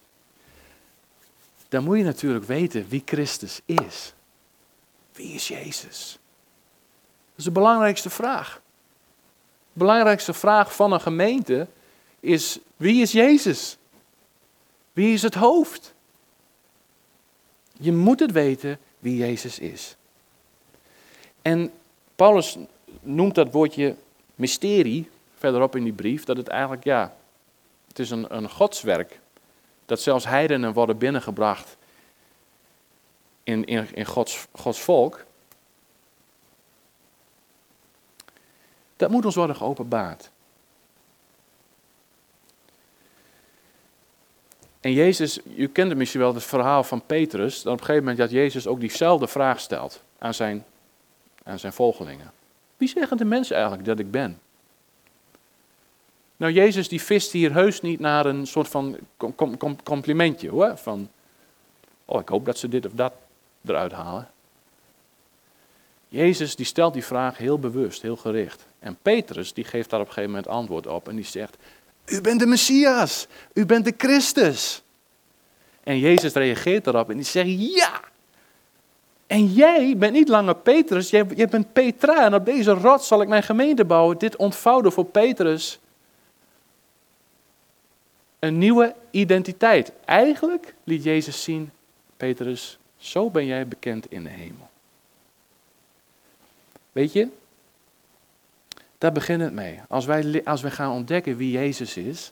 dan moet je natuurlijk weten wie Christus is. Wie is Jezus? Dat is de belangrijkste vraag. De belangrijkste vraag van een gemeente is: wie is Jezus? Wie is het hoofd? Je moet het weten wie Jezus is. En Paulus noemt dat woordje mysterie verderop in die brief, dat het eigenlijk, ja, het is een, een godswerk. Dat zelfs heidenen worden binnengebracht in, in, in Gods, Gods volk. Dat moet ons worden geopenbaard. En Jezus, u kent misschien wel het verhaal van Petrus, dat op een gegeven moment dat Jezus ook diezelfde vraag stelt aan zijn, aan zijn volgelingen. Wie zeggen de mensen eigenlijk dat ik ben? Nou, Jezus die vist hier heus niet naar een soort van com- com- complimentje hoor. Van, oh ik hoop dat ze dit of dat eruit halen. Jezus die stelt die vraag heel bewust, heel gericht. En Petrus die geeft daar op een gegeven moment antwoord op en die zegt, u bent de Messias, u bent de Christus. En Jezus reageert daarop en die zegt, ja. En jij bent niet langer Petrus, jij, jij bent Petra en op deze rots zal ik mijn gemeente bouwen. Dit ontvouwde voor Petrus een nieuwe identiteit. Eigenlijk liet Jezus zien, Petrus, zo ben jij bekend in de hemel. Weet je, daar begint het mee. Als wij, als wij gaan ontdekken wie Jezus is,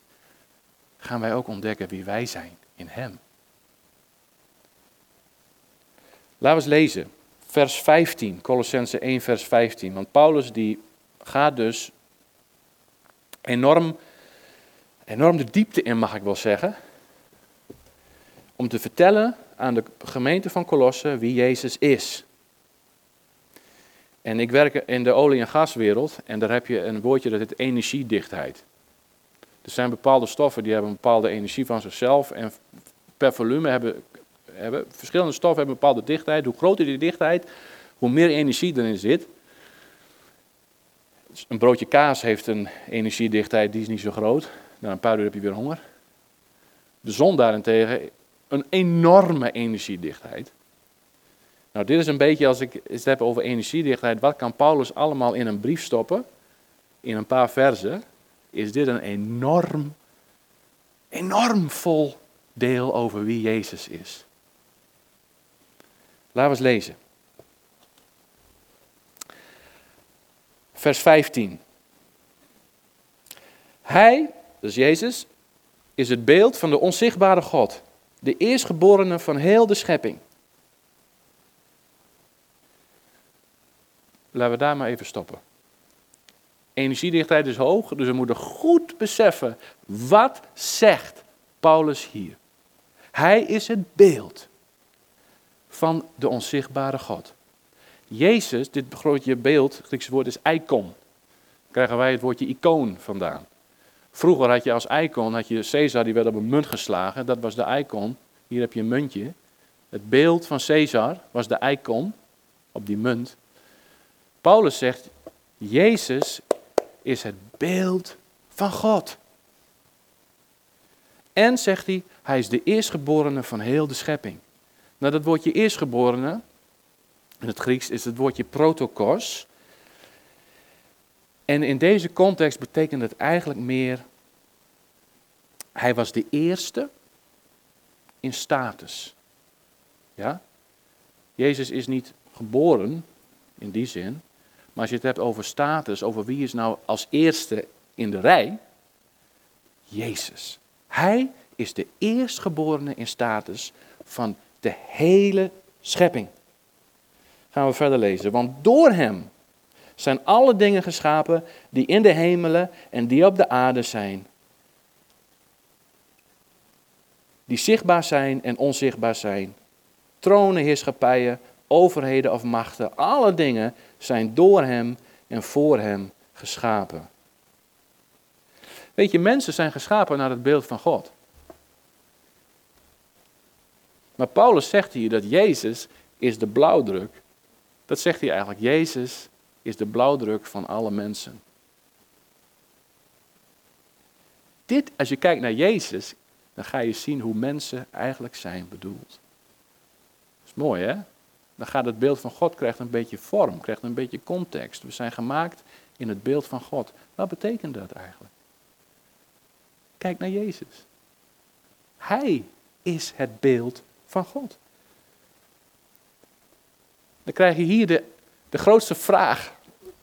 gaan wij ook ontdekken wie wij zijn in Hem. Laten we eens lezen. Vers 15, Colossense 1, vers 15. Want Paulus die gaat dus enorm, enorm de diepte in, mag ik wel zeggen. Om te vertellen aan de gemeente van Colosse wie Jezus is. En ik werk in de olie- en gaswereld en daar heb je een woordje dat heet energiedichtheid. Er zijn bepaalde stoffen die hebben een bepaalde energie van zichzelf en per volume hebben, hebben verschillende stoffen hebben een bepaalde dichtheid. Hoe groter die dichtheid, hoe meer energie erin zit. Een broodje kaas heeft een energiedichtheid die is niet zo groot. Na een paar uur heb je weer honger. De zon daarentegen een enorme energiedichtheid. Nou, dit is een beetje als ik het heb over energiedichtheid. Wat kan Paulus allemaal in een brief stoppen? In een paar versen. Is dit een enorm, enorm vol deel over wie Jezus is. Laten we eens lezen. Vers 15. Hij, dus Jezus, is het beeld van de onzichtbare God, de eerstgeborene van heel de schepping. Laten we daar maar even stoppen. Energiedichtheid is hoog, dus we moeten goed beseffen, wat zegt Paulus hier? Hij is het beeld van de onzichtbare God. Jezus, dit grootje beeld, het Griekse woord is icon. Krijgen wij het woordje icoon vandaan. Vroeger had je als icon, had je Caesar, die werd op een munt geslagen, dat was de icon. Hier heb je een muntje. Het beeld van Caesar was de icon op die munt. Paulus zegt, Jezus is het beeld van God. En zegt hij, hij is de eerstgeborene van heel de schepping. Nou, dat woordje eerstgeborene, in het Grieks is het woordje protokos. En in deze context betekent het eigenlijk meer, hij was de eerste in status. Ja? Jezus is niet geboren in die zin, maar als je het hebt over status, over wie is nou als eerste in de rij, Jezus. Hij is de eerstgeborene in status van de hele schepping. Gaan we verder lezen. Want door hem zijn alle dingen geschapen die in de hemelen en die op de aarde zijn. Die zichtbaar zijn en onzichtbaar zijn. Tronen, heerschappijen, overheden of machten, alle dingen zijn door hem en voor hem geschapen. Weet je, mensen zijn geschapen naar het beeld van God. Maar Paulus zegt hier dat Jezus is de blauwdruk. Dat zegt hij eigenlijk. Jezus is de blauwdruk van alle mensen. Dit, als je kijkt naar Jezus, dan ga je zien hoe mensen eigenlijk zijn bedoeld. Dat is mooi hè? Dan gaat het beeld van God krijgt een beetje vorm, krijgt een beetje context. We zijn gemaakt in het beeld van God. Wat betekent dat eigenlijk? Kijk naar Jezus. Hij is het beeld van God. Dan krijg je hier de, de grootste vraag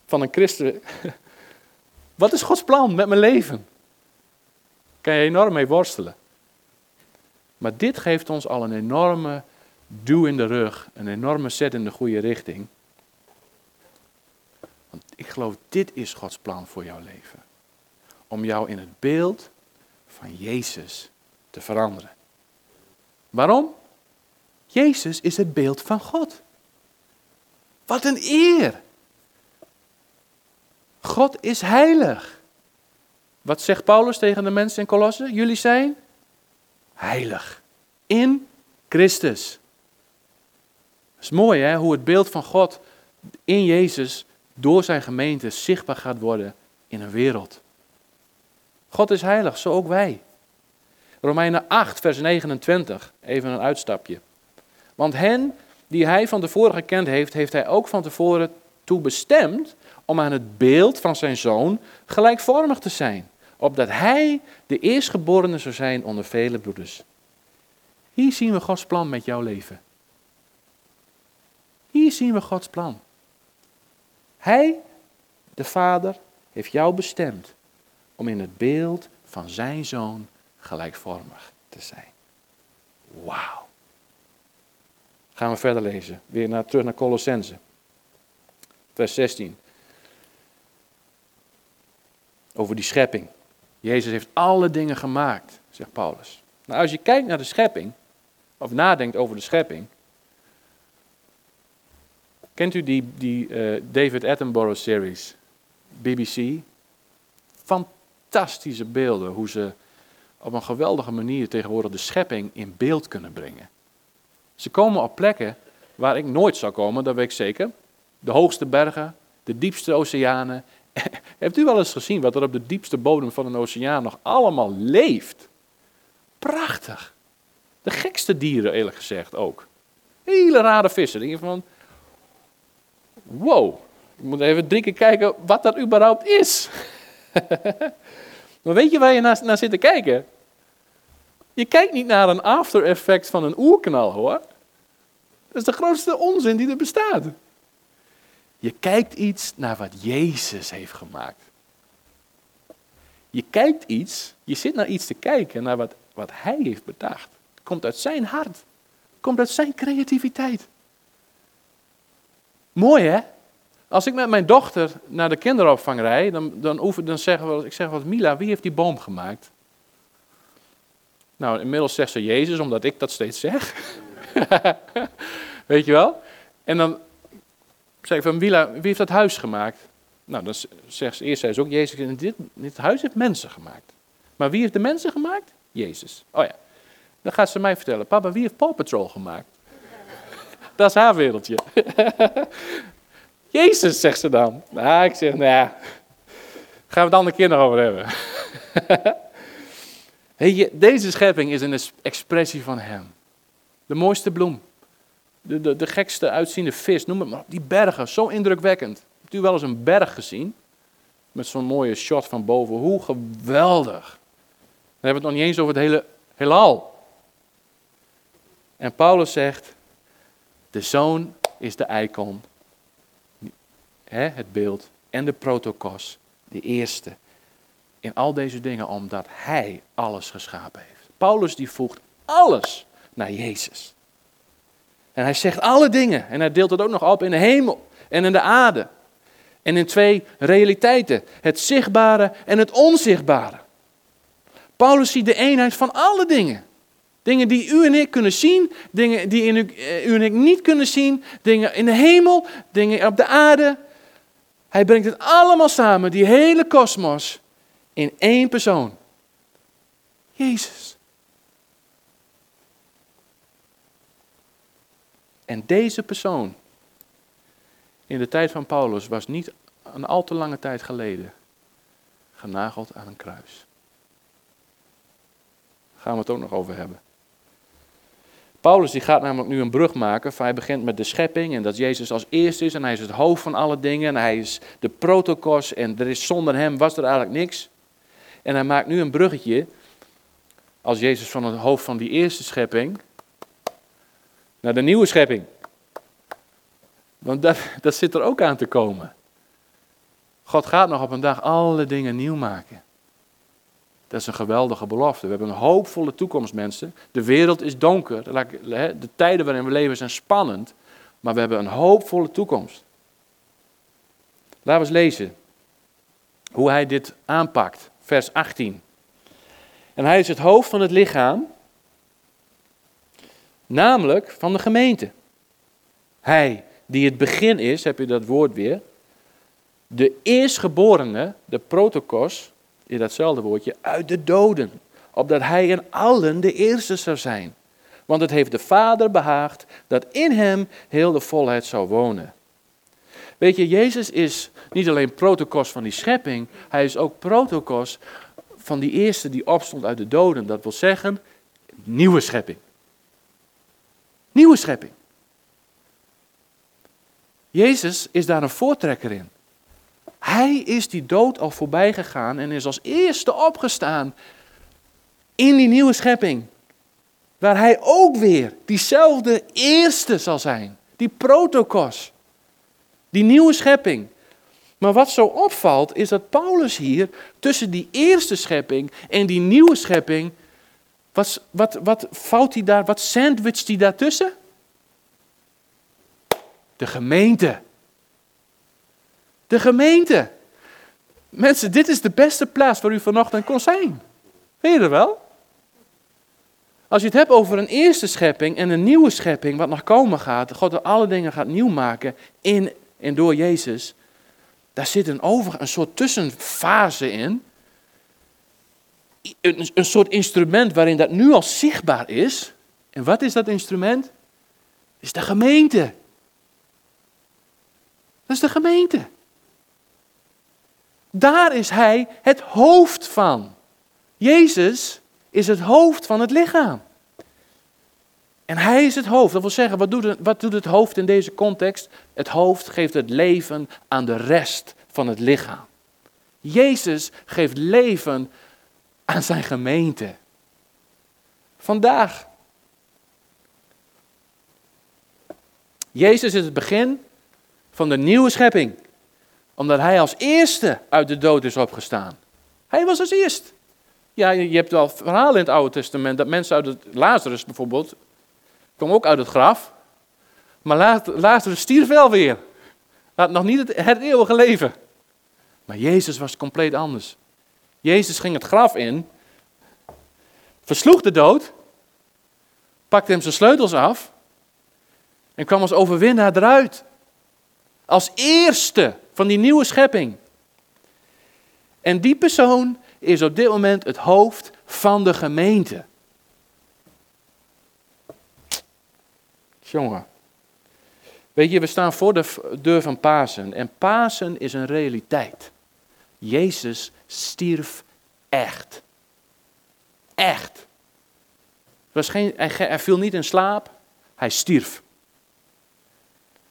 van een christen. Wat is Gods plan met mijn leven? Kan je enorm mee worstelen. Maar dit geeft ons al een enorme duw in de rug, een enorme zet in de goede richting. Want ik geloof, dit is Gods plan voor jouw leven. Om jou in het beeld van Jezus te veranderen. Waarom? Jezus is het beeld van God. Wat een eer! God is heilig. Wat zegt Paulus tegen de mensen in Colosse? Jullie zijn heilig. In Christus. Dat is mooi hè, hoe het beeld van God in Jezus door zijn gemeente zichtbaar gaat worden in een wereld. God is heilig, zo ook wij. Romeinen 8, vers 29, even een uitstapje. Want hen die hij van tevoren gekend heeft, heeft hij ook van tevoren toe bestemd om aan het beeld van zijn zoon gelijkvormig te zijn, opdat hij de eerstgeborene zou zijn onder vele broeders. Hier zien we Gods plan met jouw leven. Hier zien we Gods plan. Hij, de Vader, heeft jou bestemd om in het beeld van zijn zoon gelijkvormig te zijn. Wauw. Gaan we verder lezen. Weer naar, terug naar Colossense. Vers 16. Over die schepping. Jezus heeft alle dingen gemaakt, zegt Paulus. Nou, als je kijkt naar de schepping, of nadenkt over de schepping. Kent u die, die uh, David Attenborough series? BBC. Fantastische beelden, hoe ze op een geweldige manier tegenwoordig de schepping in beeld kunnen brengen. Ze komen op plekken waar ik nooit zou komen, dat weet ik zeker. De hoogste bergen, de diepste oceanen. Hebt u wel eens gezien wat er op de diepste bodem van een oceaan nog allemaal leeft? Prachtig. De gekste dieren, eerlijk gezegd, ook. Hele rare vissen. Je van, wow, ik moet even drie keer kijken wat dat überhaupt is. maar weet je waar je naar, naar zit te kijken? Je kijkt niet naar een after effect van een oerknal hoor. Dat is de grootste onzin die er bestaat. Je kijkt iets naar wat Jezus heeft gemaakt. Je kijkt iets, je zit naar iets te kijken, naar wat, wat Hij heeft bedacht. Komt uit zijn hart. Komt uit zijn creativiteit. Mooi hè? Als ik met mijn dochter naar de kinderopvang rijd, dan, dan, oefen, dan zeggen we, ik zeg wat Mila, wie heeft die boom gemaakt? Nou, inmiddels zegt ze Jezus, omdat ik dat steeds zeg. Weet je wel? En dan zeg ik van Mila, wie heeft dat huis gemaakt? Nou, dan zegt ze eerst, zei ze ook Jezus, dit, dit huis heeft mensen gemaakt. Maar wie heeft de mensen gemaakt? Jezus. Oh ja. Dan gaat ze mij vertellen, papa, wie heeft Paw Patrol gemaakt? Dat is haar wereldje. Jezus, zegt ze dan. Nou, ik zeg, nou ja, gaan we dan een keer nog over hebben. deze schepping is een expressie van Hem. De mooiste bloem. De, de, de gekste uitziende vis, noem het maar. Die bergen, zo indrukwekkend. Hebt u wel eens een berg gezien? Met zo'n mooie shot van boven. Hoe geweldig. Dan hebben we het nog niet eens over het hele heelal. En Paulus zegt, de zoon is de icon, het beeld en de protokos, de eerste in al deze dingen omdat hij alles geschapen heeft. Paulus die voegt alles naar Jezus. En hij zegt alle dingen en hij deelt het ook nog op in de hemel en in de aarde. En in twee realiteiten, het zichtbare en het onzichtbare. Paulus ziet de eenheid van alle dingen. Dingen die u en ik kunnen zien, dingen die in u, eh, u en ik niet kunnen zien, dingen in de hemel, dingen op de aarde. Hij brengt het allemaal samen, die hele kosmos, in één persoon. Jezus. En deze persoon in de tijd van Paulus was niet een al te lange tijd geleden genageld aan een kruis. Daar gaan we het ook nog over hebben. Paulus die gaat namelijk nu een brug maken. Hij begint met de schepping en dat Jezus als eerste is en hij is het hoofd van alle dingen en hij is de protokos en er is zonder hem was er eigenlijk niks. En hij maakt nu een bruggetje als Jezus van het hoofd van die eerste schepping naar de nieuwe schepping. Want dat, dat zit er ook aan te komen. God gaat nog op een dag alle dingen nieuw maken. Dat is een geweldige belofte. We hebben een hoopvolle toekomst, mensen. De wereld is donker. De tijden waarin we leven zijn spannend. Maar we hebben een hoopvolle toekomst. Laten we eens lezen hoe hij dit aanpakt. Vers 18. En hij is het hoofd van het lichaam, namelijk van de gemeente. Hij die het begin is, heb je dat woord weer, de eerstgeborene, de protokos, in datzelfde woordje, uit de doden, opdat hij in allen de eerste zou zijn. Want het heeft de Vader behaagd dat in hem heel de volheid zou wonen. Weet je, Jezus is niet alleen protokos van die schepping, hij is ook protokos van die eerste die opstond uit de doden. Dat wil zeggen, nieuwe schepping. Nieuwe schepping. Jezus is daar een voortrekker in. Hij is die dood al voorbij gegaan en is als eerste opgestaan in die nieuwe schepping. Waar hij ook weer diezelfde eerste zal zijn. Die protokos. Die nieuwe schepping. Maar wat zo opvalt is dat Paulus hier tussen die eerste schepping en die nieuwe schepping. Wat, wat, wat vouwt hij daar, wat sandwicht hij daartussen? De gemeente. De gemeente. Mensen, dit is de beste plaats waar u vanochtend kon zijn. Weet je er wel? Als je het hebt over een eerste schepping en een nieuwe schepping, wat nog komen gaat, God alle dingen gaat nieuw maken in en door Jezus, daar zit een, over, een soort tussenfase in. Een, een soort instrument waarin dat nu al zichtbaar is. En wat is dat instrument? Dat is de gemeente. Dat is de gemeente. Daar is hij het hoofd van. Jezus is het hoofd van het lichaam. En hij is het hoofd. Dat wil zeggen, wat doet, het, wat doet het hoofd in deze context? Het hoofd geeft het leven aan de rest van het lichaam. Jezus geeft leven aan zijn gemeente. Vandaag. Jezus is het begin van de nieuwe schepping. Omdat hij als eerste uit de dood is opgestaan. Hij was als eerst. Ja, je hebt wel verhalen in het Oude Testament dat mensen uit het Lazarus bijvoorbeeld kwam ook uit het graf. Maar Lazarus stierf wel weer. Had nog niet het, het eeuwige leven. Maar Jezus was compleet anders. Jezus ging het graf in, versloeg de dood, pakte hem zijn sleutels af en kwam als overwinnaar eruit. Als eerste van die nieuwe schepping. En die persoon is op dit moment het hoofd van de gemeente. Jongen. Weet je, we staan voor de deur van Pasen. En Pasen is een realiteit. Jezus stierf echt. Echt. Hij, hij viel niet in slaap, hij stierf.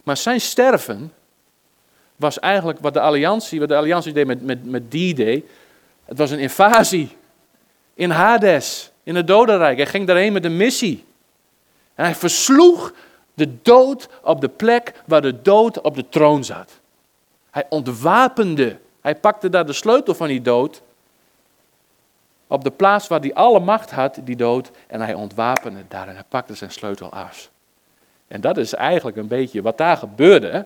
Maar zijn sterven was eigenlijk wat de alliantie, wat de alliantie deed met, met, met D-Day. Het was een invasie in Hades, in het dodenrijk. Hij ging daarheen met een missie. En hij versloeg de dood op de plek waar de dood op de troon zat. Hij ontwapende. Hij pakte daar de sleutel van die dood. Op de plaats waar hij alle macht had, die dood. En hij ontwapende daar en hij pakte zijn sleutel af. En dat is eigenlijk een beetje wat daar gebeurde.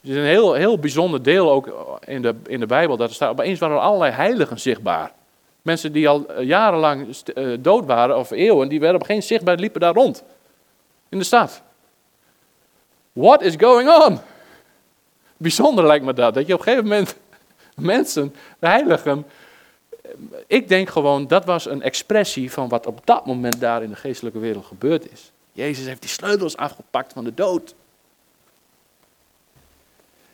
Het is een heel, heel bijzonder deel ook in de, in de Bijbel. Dat er staat, opeens waren er allerlei heiligen zichtbaar. Mensen die al jarenlang eh, dood waren, of eeuwen, die werden op geen zichtbaar, liepen daar rond in de stad. What is going on? Bijzonder lijkt me dat. Dat je op een gegeven moment mensen, de heiligen. Ik denk gewoon dat was een expressie van wat op dat moment daar in de geestelijke wereld gebeurd is. Jezus heeft die sleutels afgepakt van de dood.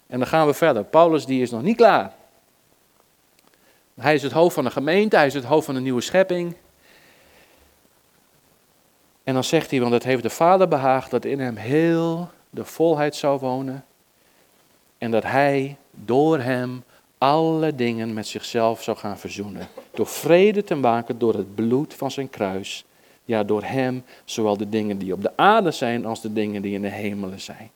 En dan gaan we verder. Paulus die is nog niet klaar. Hij is het hoofd van de gemeente, hij is het hoofd van de nieuwe schepping. En dan zegt hij, want het heeft de Vader behaagd dat in hem heel de volheid zou wonen. En dat hij door hem alle dingen met zichzelf zou gaan verzoenen. Door vrede te maken door het bloed van zijn kruis. Ja, door hem, zowel de dingen die op de aarde zijn als de dingen die in de hemelen zijn.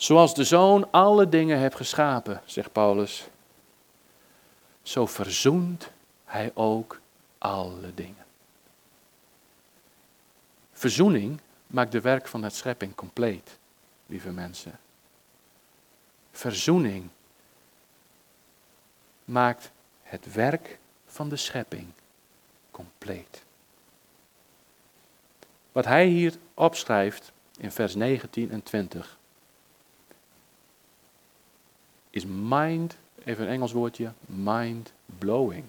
Zoals de zoon alle dingen heeft geschapen, zegt Paulus, zo verzoent hij ook alle dingen. Verzoening maakt de werk van het schepping compleet, lieve mensen. Verzoening maakt het werk van de schepping compleet. Wat hij hier opschrijft in vers 19 en 20 is mind, even een Engels woordje, mind blowing.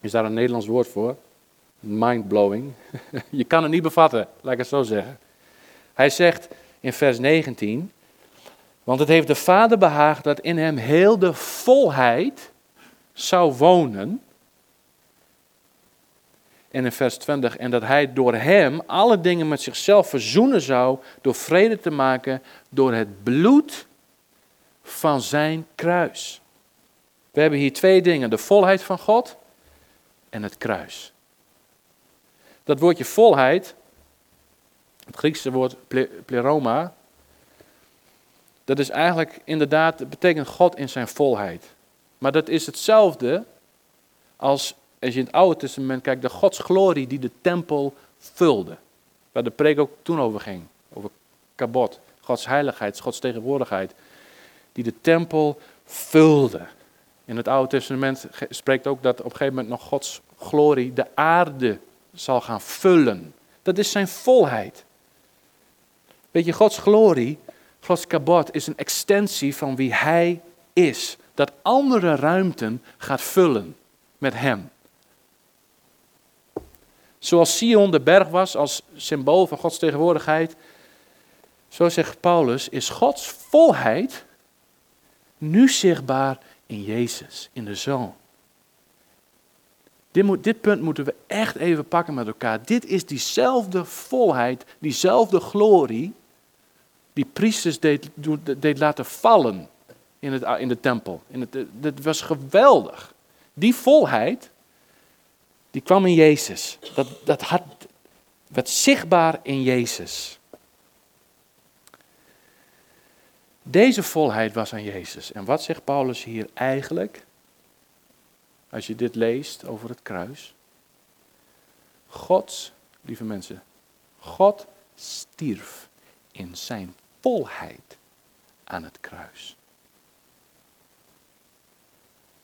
Is daar een Nederlands woord voor? Mind blowing. Je kan het niet bevatten, laat ik het zo zeggen. Hij zegt in vers 19, want het heeft de Vader behaagd dat in hem heel de volheid zou wonen. En in vers 20, en dat hij door hem alle dingen met zichzelf verzoenen zou, door vrede te maken, door het bloed van zijn kruis. We hebben hier twee dingen: de volheid van God en het kruis. Dat woordje volheid, het Griekse woord pleroma, dat is eigenlijk inderdaad, dat betekent God in zijn volheid. Maar dat is hetzelfde als, als je in het Oude Testament kijkt, de Gods glorie die de tempel vulde. Waar de preek ook toen over ging, over kabot, Gods heiligheid, Gods tegenwoordigheid die de tempel vulde. In het Oude Testament spreekt ook dat op een gegeven moment nog Gods glorie de aarde zal gaan vullen. Dat is zijn volheid. Weet je, Gods glorie, Gods kabot, is een extensie van wie Hij is. Dat andere ruimten gaat vullen met Hem. Zoals Sion de berg was als symbool van Gods tegenwoordigheid, zo zegt Paulus, is Gods volheid nu zichtbaar in Jezus, in de Zoon. Dit, moet, dit, punt moeten we echt even pakken met elkaar. Dit is diezelfde volheid, diezelfde glorie, die priesters deed, deed laten vallen in, het, in de tempel. In het, was geweldig. Die volheid, die kwam in Jezus. Dat, dat had, werd zichtbaar in Jezus. Deze volheid was aan Jezus. En wat zegt Paulus hier eigenlijk? Als je dit leest over het kruis. God, lieve mensen, God stierf in zijn volheid aan het kruis.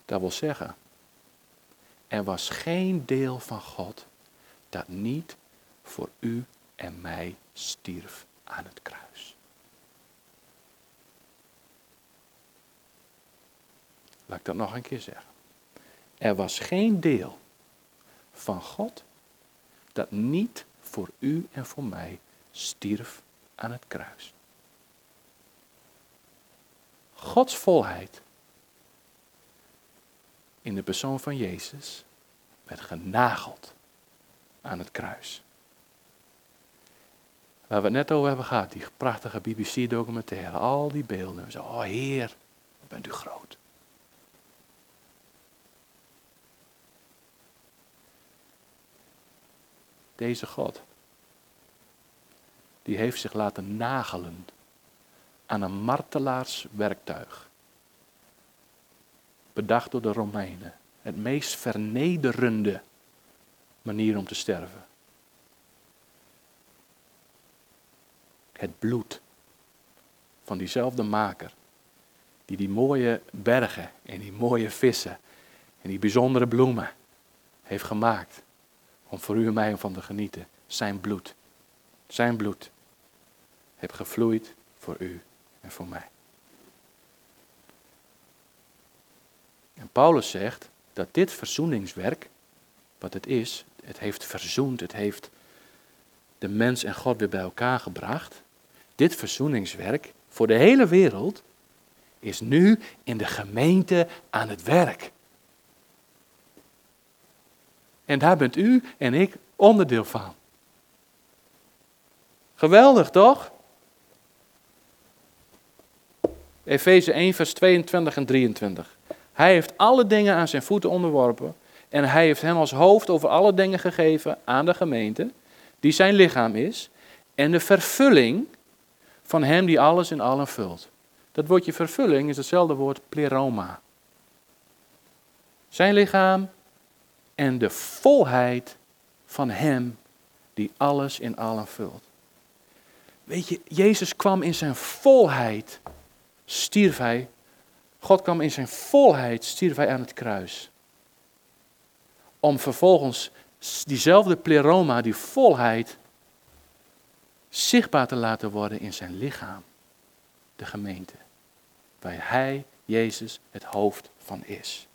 Dat wil zeggen, er was geen deel van God dat niet voor u en mij stierf aan het kruis. Laat ik dat nog een keer zeggen. Er was geen deel van God dat niet voor u en voor mij stierf aan het kruis. Gods volheid in de persoon van Jezus werd genageld aan het kruis. Waar we het net over hebben gehad, die prachtige BBC-documentaire, al die beelden. Zo, oh Heer, bent u groot. Deze God, die heeft zich laten nagelen aan een martelaarswerktuig. Bedacht door de Romeinen. Het meest vernederende manier om te sterven. Het bloed van diezelfde maker. Die die mooie bergen en die mooie vissen en die bijzondere bloemen heeft gemaakt om voor u en mij van te genieten. Zijn bloed. Zijn bloed. Heeft gevloeid voor u en voor mij. En Paulus zegt dat dit verzoeningswerk, wat het is, het heeft verzoend, het heeft de mens en God weer bij elkaar gebracht. Dit verzoeningswerk voor de hele wereld is nu in de gemeente aan het werk. En daar bent u en ik onderdeel van. Geweldig, toch? Efeze 1, vers 22 en 23. Hij heeft alle dingen aan zijn voeten onderworpen. En hij heeft hem als hoofd over alle dingen gegeven aan de gemeente, die zijn lichaam is. En de vervulling van hem die alles in allen vult. Dat woordje vervulling is hetzelfde woord pleroma. Zijn lichaam en de volheid van Hem die alles in allen vult. Weet je, Jezus kwam in zijn volheid, stierf hij. God kwam in zijn volheid, stierf hij aan het kruis. Om vervolgens diezelfde pleroma, die volheid, zichtbaar te laten worden in zijn lichaam, de gemeente. Waar hij, Jezus, het hoofd van is.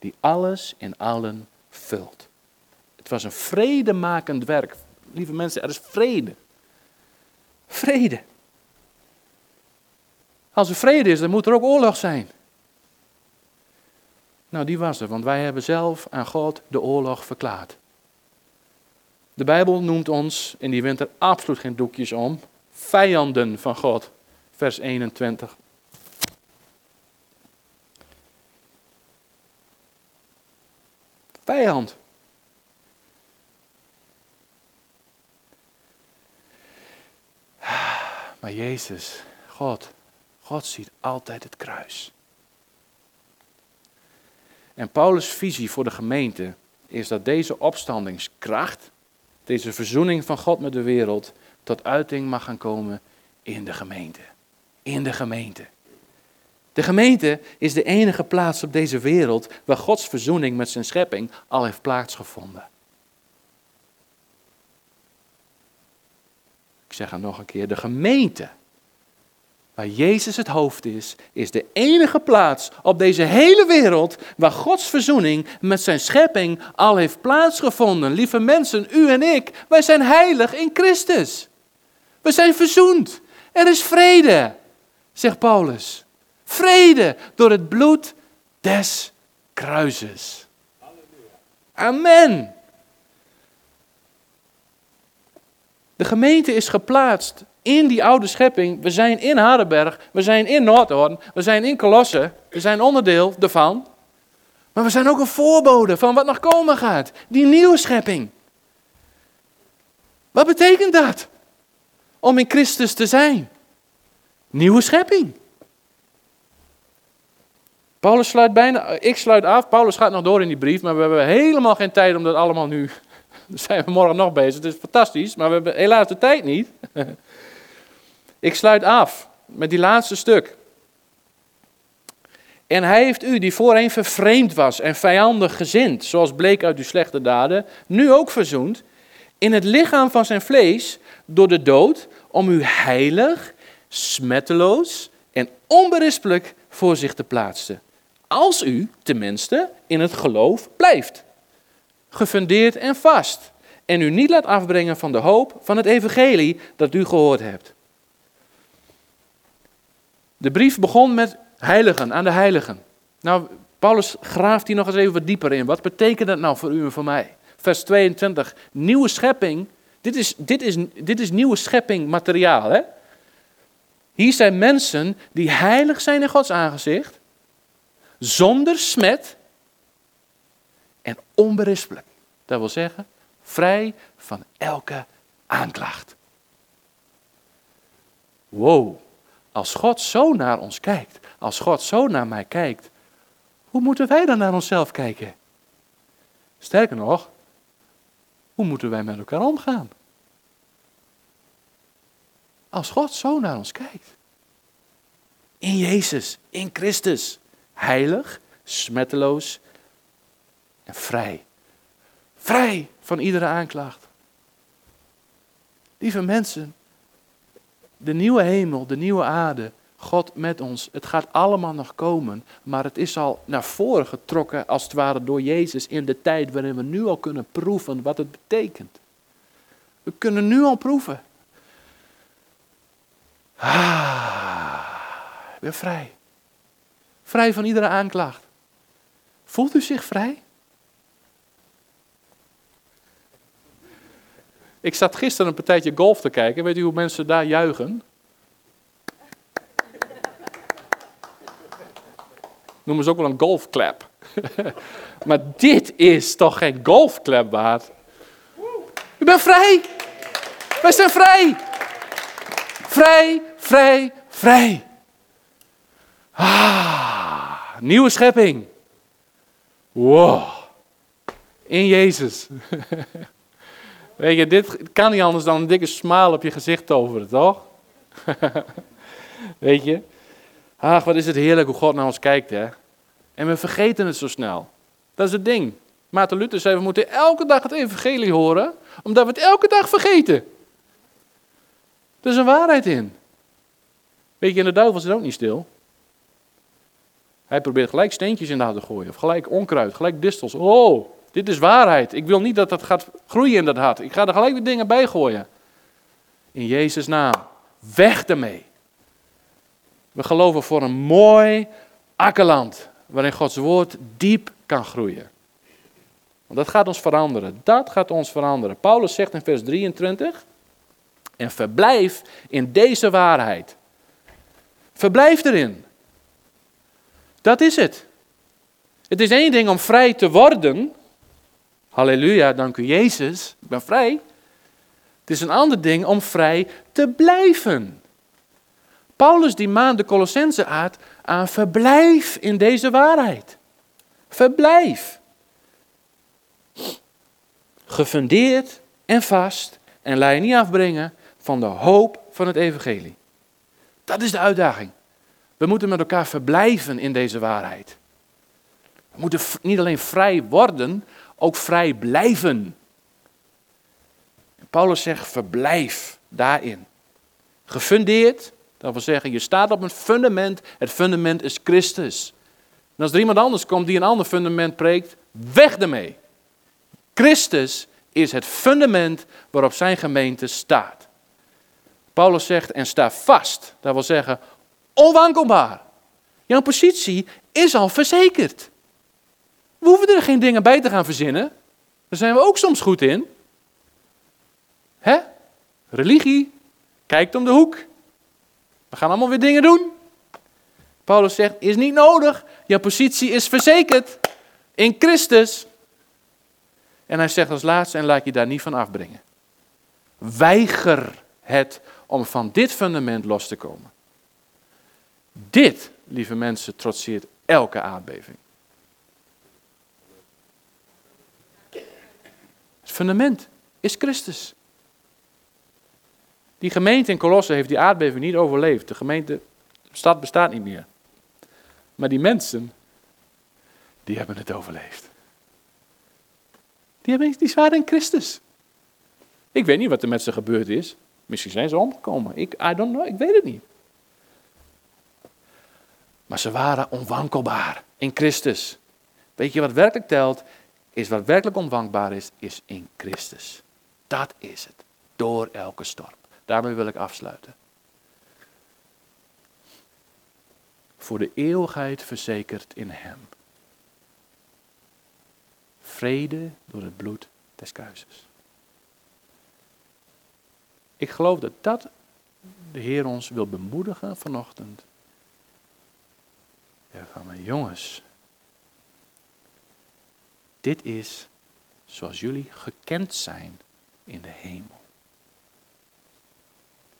Die alles in allen vult. Het was een vredemakend werk. Lieve mensen, er is vrede. Vrede. Als er vrede is, dan moet er ook oorlog zijn. Nou, die was er, want wij hebben zelf aan God de oorlog verklaard. De Bijbel noemt ons, en die wint er absoluut geen doekjes om, vijanden van God. Vers 21. Vijand. Maar Jezus, God, God ziet altijd het kruis. En Paulus' visie voor de gemeente is dat deze opstandingskracht, deze verzoening van God met de wereld, tot uiting mag gaan komen in de gemeente. In de gemeente. De gemeente is de enige plaats op deze wereld waar Gods verzoening met zijn schepping al heeft plaatsgevonden. Ik zeg het nog een keer, de gemeente, waar Jezus het hoofd is, is de enige plaats op deze hele wereld waar Gods verzoening met zijn schepping al heeft plaatsgevonden. Lieve mensen, u en ik, wij zijn heilig in Christus. We zijn verzoend. Er is vrede, zegt Paulus. Vrede door het bloed des kruises. Amen. De gemeente is geplaatst in die oude schepping. We zijn in Hardenberg, we zijn in Noordhoorn, we zijn in Colosse, we zijn onderdeel ervan. Maar we zijn ook een voorbode van wat nog komen gaat. Die nieuwe schepping. Wat betekent dat? Om in Christus te zijn. Nieuwe schepping. Paulus sluit bijna, ik sluit af, Paulus gaat nog door in die brief, maar we hebben helemaal geen tijd om dat allemaal nu dan zijn we morgen nog bezig. Het is fantastisch, maar we hebben helaas de tijd niet. Ik sluit af met die laatste stuk. En hij heeft u, die voorheen vervreemd was en vijandig gezind, zoals bleek uit uw slechte daden, nu ook verzoend, in het lichaam van zijn vlees, door de dood, om u heilig, smetteloos en onberispelijk voor zich te plaatsen. Als u, tenminste, in het geloof blijft gefundeerd en vast. En u niet laat afbrengen van de hoop van het evangelie dat u gehoord hebt. De brief begon met heiligen, aan de heiligen. Nou, Paulus graaft hier nog eens even wat dieper in. Wat betekent dat nou voor u en voor mij? Vers 22, nieuwe schepping. Dit is, dit is, dit is nieuwe schepping materiaal. Hè? Hier zijn mensen die heilig zijn in Gods aangezicht, zonder smet en onberispelijk. Dat wil zeggen, vrij van elke aanklacht. Wow, als God zo naar ons kijkt, als God zo naar mij kijkt, hoe moeten wij dan naar onszelf kijken? Sterker nog, hoe moeten wij met elkaar omgaan? Als God zo naar ons kijkt. In Jezus, in Christus, heilig, smetteloos vrij. Vrij van iedere aanklacht. Lieve mensen, de nieuwe hemel, de nieuwe aarde, God met ons, het gaat allemaal nog komen, maar het is al naar voren getrokken als het ware door Jezus in de tijd waarin we nu al kunnen proeven wat het betekent. We kunnen nu al proeven. Ah, weer vrij. Vrij van iedere aanklacht. Voelt u zich vrij? Ik zat gisteren een partijtje golf te kijken. Weet u hoe mensen daar juichen? Noemen ze ook wel een golfclap. maar dit is toch geen golfclap waard? U bent vrij. Wij zijn vrij. Vrij, vrij, vrij. Ah, nieuwe schepping. Wow. In Jezus. Weet je, dit kan niet anders dan een dikke smaal op je gezicht toveren, toch? Weet je? Ach, wat is het heerlijk hoe God naar ons kijkt, hè? En we vergeten het zo snel. Dat is het ding. Maarten Luther zei, we moeten elke dag het evangelie horen, omdat we het elke dag vergeten. Er is een waarheid in. Weet je, en de duivel zit ook niet stil. Hij probeert gelijk steentjes in de hart te gooien. Of gelijk onkruid, gelijk distels. Oh, dit is waarheid. Ik wil niet dat dat gaat groeien in dat hart. Ik ga er gelijk weer dingen bij gooien. In Jezus' naam. Weg ermee. We geloven voor een mooi akkerland. Waarin Gods woord diep kan groeien. Want dat gaat ons veranderen. Dat gaat ons veranderen. Paulus zegt in vers 23. En verblijf in deze waarheid. Verblijf erin. Dat is het. Het is één ding om vrij te worden. Halleluja, dank u Jezus, ik ben vrij. Het is een ander ding om vrij te blijven. Paulus die maand de Colossense uit aan verblijf in deze waarheid. Verblijf. Gefundeerd en vast en laat je niet afbrengen van de hoop van het evangelie. Dat is de uitdaging. We moeten met elkaar verblijven in deze waarheid. We moeten niet alleen vrij worden, ook vrij blijven. Paulus zegt verblijf daarin. Gefundeerd, dat wil zeggen je staat op een fundament. Het fundament is Christus. En als er iemand anders komt die een ander fundament preekt, weg ermee. Christus is het fundament waarop zijn gemeente staat. Paulus zegt en sta vast. Dat wil zeggen onwankelbaar. Jouw positie is al verzekerd. We hoeven er geen dingen bij te gaan verzinnen. Daar zijn we ook soms goed in. Hè? Religie kijkt om de hoek. We gaan allemaal weer dingen doen. Paulus zegt, is niet nodig. Jouw positie is verzekerd in Christus. En hij zegt als laatste, en laat je daar niet van afbrengen. Weiger het om van dit fundament los te komen. Dit, lieve mensen, trotseert elke aardbeving. Het fundament is Christus. Die gemeente in Colosse heeft die aardbeving niet overleefd. De gemeente, de stad bestaat niet meer. Maar die mensen, die hebben het overleefd. Die, hebben, die waren in Christus. Ik weet niet wat er met ze gebeurd is. Misschien zijn ze omgekomen. Ik, I don't know, ik weet het niet. Maar ze waren onwankelbaar in Christus. Weet je wat werkelijk telt? Is wat werkelijk onwankbaar is, is in Christus. Dat is het. Door elke storm. Daarmee wil ik afsluiten. Voor de eeuwigheid verzekerd in Hem. Vrede door het bloed des kruises. Ik geloof dat dat de Heer ons wil bemoedigen vanochtend. Ja, van mijn jongens. Dit is zoals jullie gekend zijn in de hemel.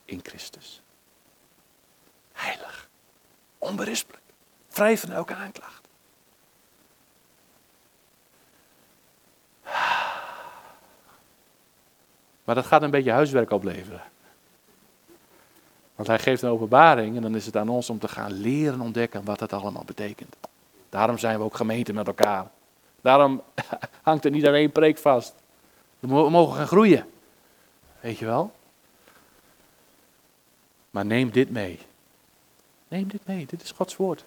In Christus. Heilig. Onberispelijk. Vrij van elke aanklacht. Maar dat gaat een beetje huiswerk opleveren. Want hij geeft een openbaring en dan is het aan ons om te gaan leren ontdekken wat dat allemaal betekent. Daarom zijn we ook gemeente met elkaar. Daarom hangt er niet aan één preek vast. We mogen gaan groeien. Weet je wel? Maar neem dit mee. Neem dit mee. Dit is Gods woord.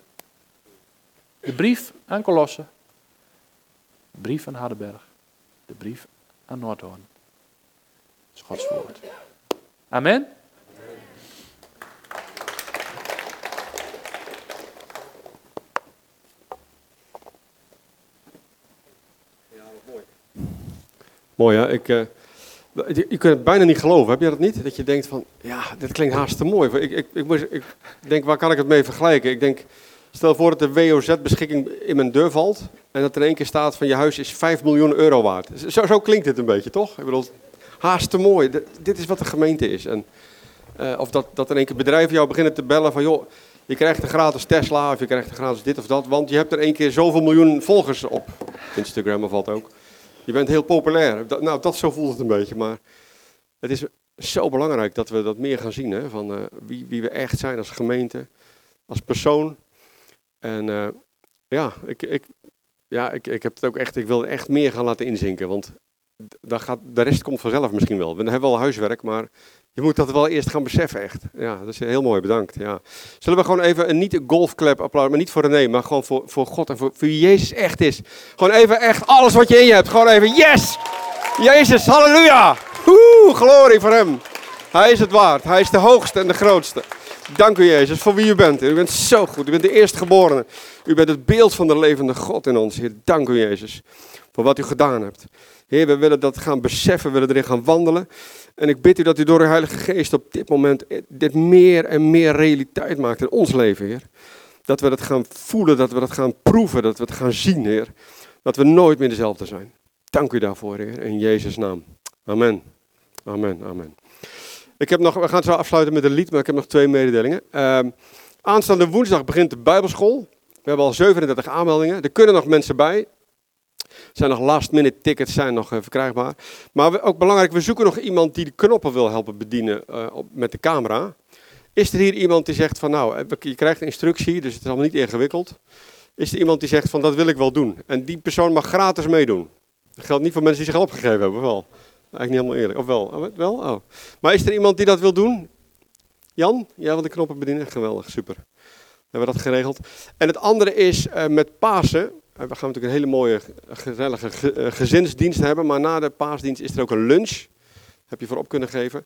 De brief aan Colosse. De brief aan Hardenberg. De brief aan Noordhoorn. Dat is Gods woord. Amen. Mooi hè? Ik, uh, je, kunt het bijna niet geloven, heb je dat niet? Dat je denkt van, ja, dit klinkt haast te mooi. Ik, ik, ik, ik, denk, waar kan ik het mee vergelijken? Ik denk, stel voor dat de WOZ-beschikking in mijn deur valt en dat er in één keer staat van je huis is 5 miljoen euro waard. Zo, zo klinkt het een beetje, toch? Ik bedoel, haast te mooi. dit is wat de gemeente is. En, uh, of dat, dat in één keer bedrijven jou beginnen te bellen van, joh, Je krijgt een gratis Tesla of je krijgt een gratis dit of dat, want je hebt er één keer zoveel miljoen volgers op Instagram of wat ook. Je bent heel populair. Nou, dat zo voelt het een beetje, maar het is zo belangrijk dat we dat meer gaan zien, hè, van eh, wie, wie we echt zijn als gemeente, als persoon. En eh, ja, ik, ik, ja ik, ik heb het ook echt, ik wil echt meer gaan laten inzinken, want gaat, de rest komt vanzelf misschien wel. We hebben wel huiswerk, maar je moet dat wel eerst gaan beseffen, echt. Ja, dat is heel mooi, bedankt. Ja. Zullen we gewoon even een niet een golfclap applaus, maar niet voor René, maar gewoon voor, voor God en voor, voor wie Jezus echt is. Gewoon even echt alles wat je in je hebt. Gewoon even, yes! Jezus, halleluja! Woe, glorie voor hem. Hij is het waard. Hij is de hoogste en de grootste. Dank u Jezus voor wie u bent. U bent zo goed. U bent de eerstgeborene. U bent het beeld van de levende God in ons. Heer, dank u Jezus voor wat u gedaan hebt. Heer, we willen dat gaan beseffen, we willen erin gaan wandelen. En ik bid u dat u door de Heilige Geest op dit moment dit meer en meer realiteit maakt in ons leven, Heer. Dat we dat gaan voelen, dat we dat gaan proeven, dat we het gaan zien, Heer. Dat we nooit meer dezelfde zijn. Dank u daarvoor, Heer, in Jezus' naam. Amen. Amen, amen. Ik heb nog, we gaan zo afsluiten met een lied, maar ik heb nog twee mededelingen. Uh, aanstaande woensdag begint de Bijbelschool. We hebben al 37 aanmeldingen. Er kunnen nog mensen bij. Zijn nog last minute tickets zijn nog uh, verkrijgbaar. Maar we, ook belangrijk, we zoeken nog iemand die de knoppen wil helpen bedienen op, met de camera. Is er hier iemand die zegt van nou, eh, je krijgt instructie, dus het is allemaal niet ingewikkeld. Is er iemand die zegt van dat wil ik wel doen. En die persoon mag gratis meedoen. Dat geldt niet voor mensen die zich al opgegeven hebben, wel. Eigenlijk niet helemaal eerlijk. Of wel? Oh, wel? Oh. Maar is er iemand die dat wil doen? Jan? Jij wil de knoppen bedienen? Geweldig, super. Dan hebben we dat geregeld. En het andere is met Pasen. We gaan natuurlijk een hele mooie, gezellige gezinsdienst hebben. Maar na de paasdienst is er ook een lunch. Heb je voorop kunnen geven.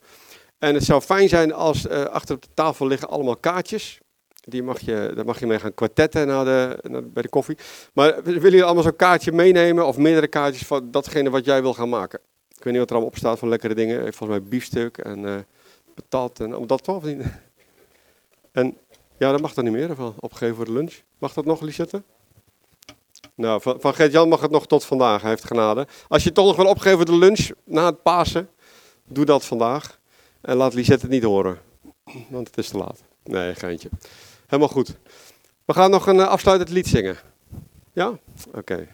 En het zou fijn zijn als uh, achter op de tafel liggen allemaal kaartjes. Die mag je, daar mag je mee gaan kwartetten na de, na, bij de koffie. Maar willen jullie allemaal zo'n kaartje meenemen? Of meerdere kaartjes van datgene wat jij wil gaan maken? Ik weet niet wat er allemaal op staat van lekkere dingen. Volgens mij biefstuk en uh, patat en dat toch. En ja, dat mag dan niet meer. Opgeven voor de lunch. Mag dat nog, Lisette? Nou, van, van Gert-Jan mag het nog tot vandaag, heeft genade. Als je toch nog wil opgeven de lunch na het Pasen, doe dat vandaag. En laat Lisette het niet horen, want het is te laat. Nee, geintje. Helemaal goed. We gaan nog een uh, afsluitend lied zingen. Ja? Oké.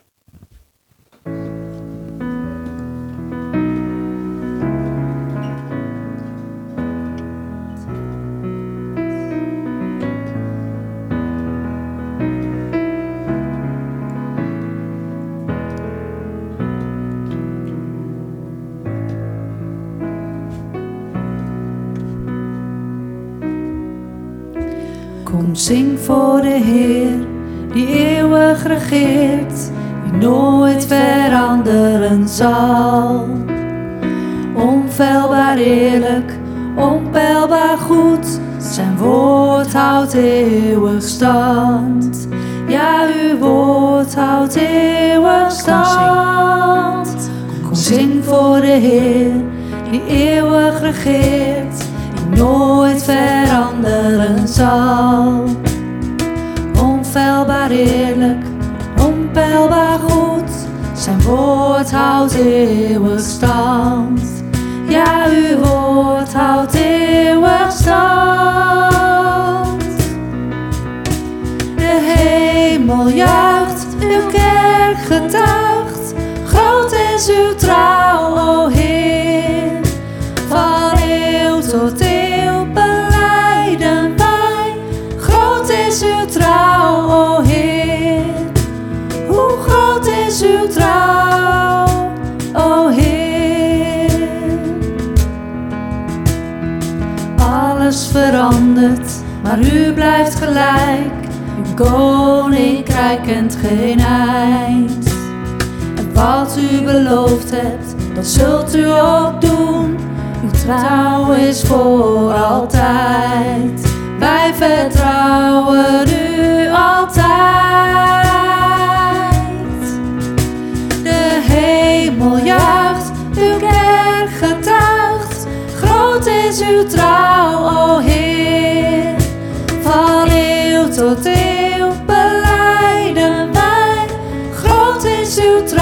Kom, zing voor de Heer, die eeuwig regeert, die nooit veranderen zal. Onfeilbaar eerlijk, onpeilbaar goed, zijn woord houdt eeuwig stand. Ja, uw woord houdt eeuwig stand. Kom, zing voor de Heer, die eeuwig regeert nooit veranderen zal. Onfeilbaar eerlijk, onpeilbaar goed, zijn woord houdt eeuwig stand. Ja, uw woord houdt eeuwig stand. De hemel juicht, uw kerk getuigt, koninkrijk kent geen eind. En wat u beloofd hebt, dat zult u ook doen. Uw trouw is voor altijd. Wij vertrouwen u altijd. De hemel juicht, uw kerk getuigt. Groot is uw trouw, o Heer. Van eeuw tot eeuw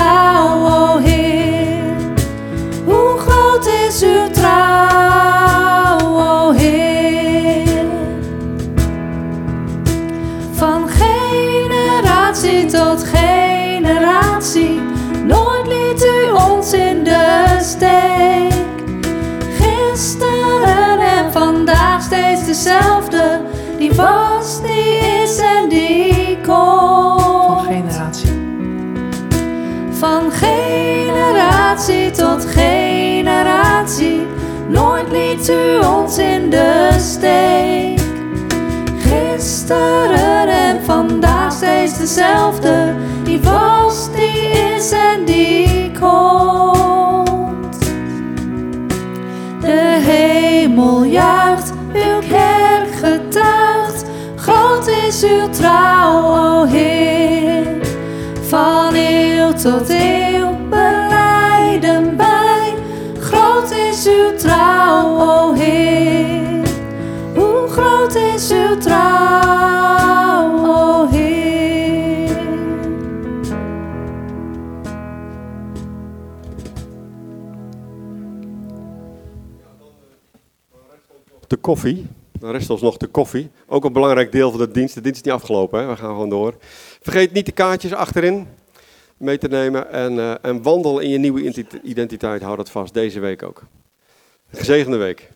o Heer. Hoe groot is uw trouw, o Heer. Van generatie tot generatie, nooit liet u ons in de steek. Gisteren en vandaag steeds dezelfde, die vast, die is en die komt. Tot generatie, nooit liet u ons in de steek. Gisteren en vandaag steeds dezelfde, die was, die is en die komt. De hemel juicht, uw kerk getuigt, groot is uw trouw, o Heer. Van eeuw tot eeuw trouw, o Heer. Hoe groot is uw trouw, o Heer. De koffie. Dan rest ons nog de koffie. Ook een belangrijk deel van de dienst. De dienst is niet afgelopen, hè? we gaan gewoon door. Vergeet niet de kaartjes achterin mee te nemen. En, eh, en wandel in je nieuwe identi- identiteit. Hou dat vast, deze week ook. Gezegende week.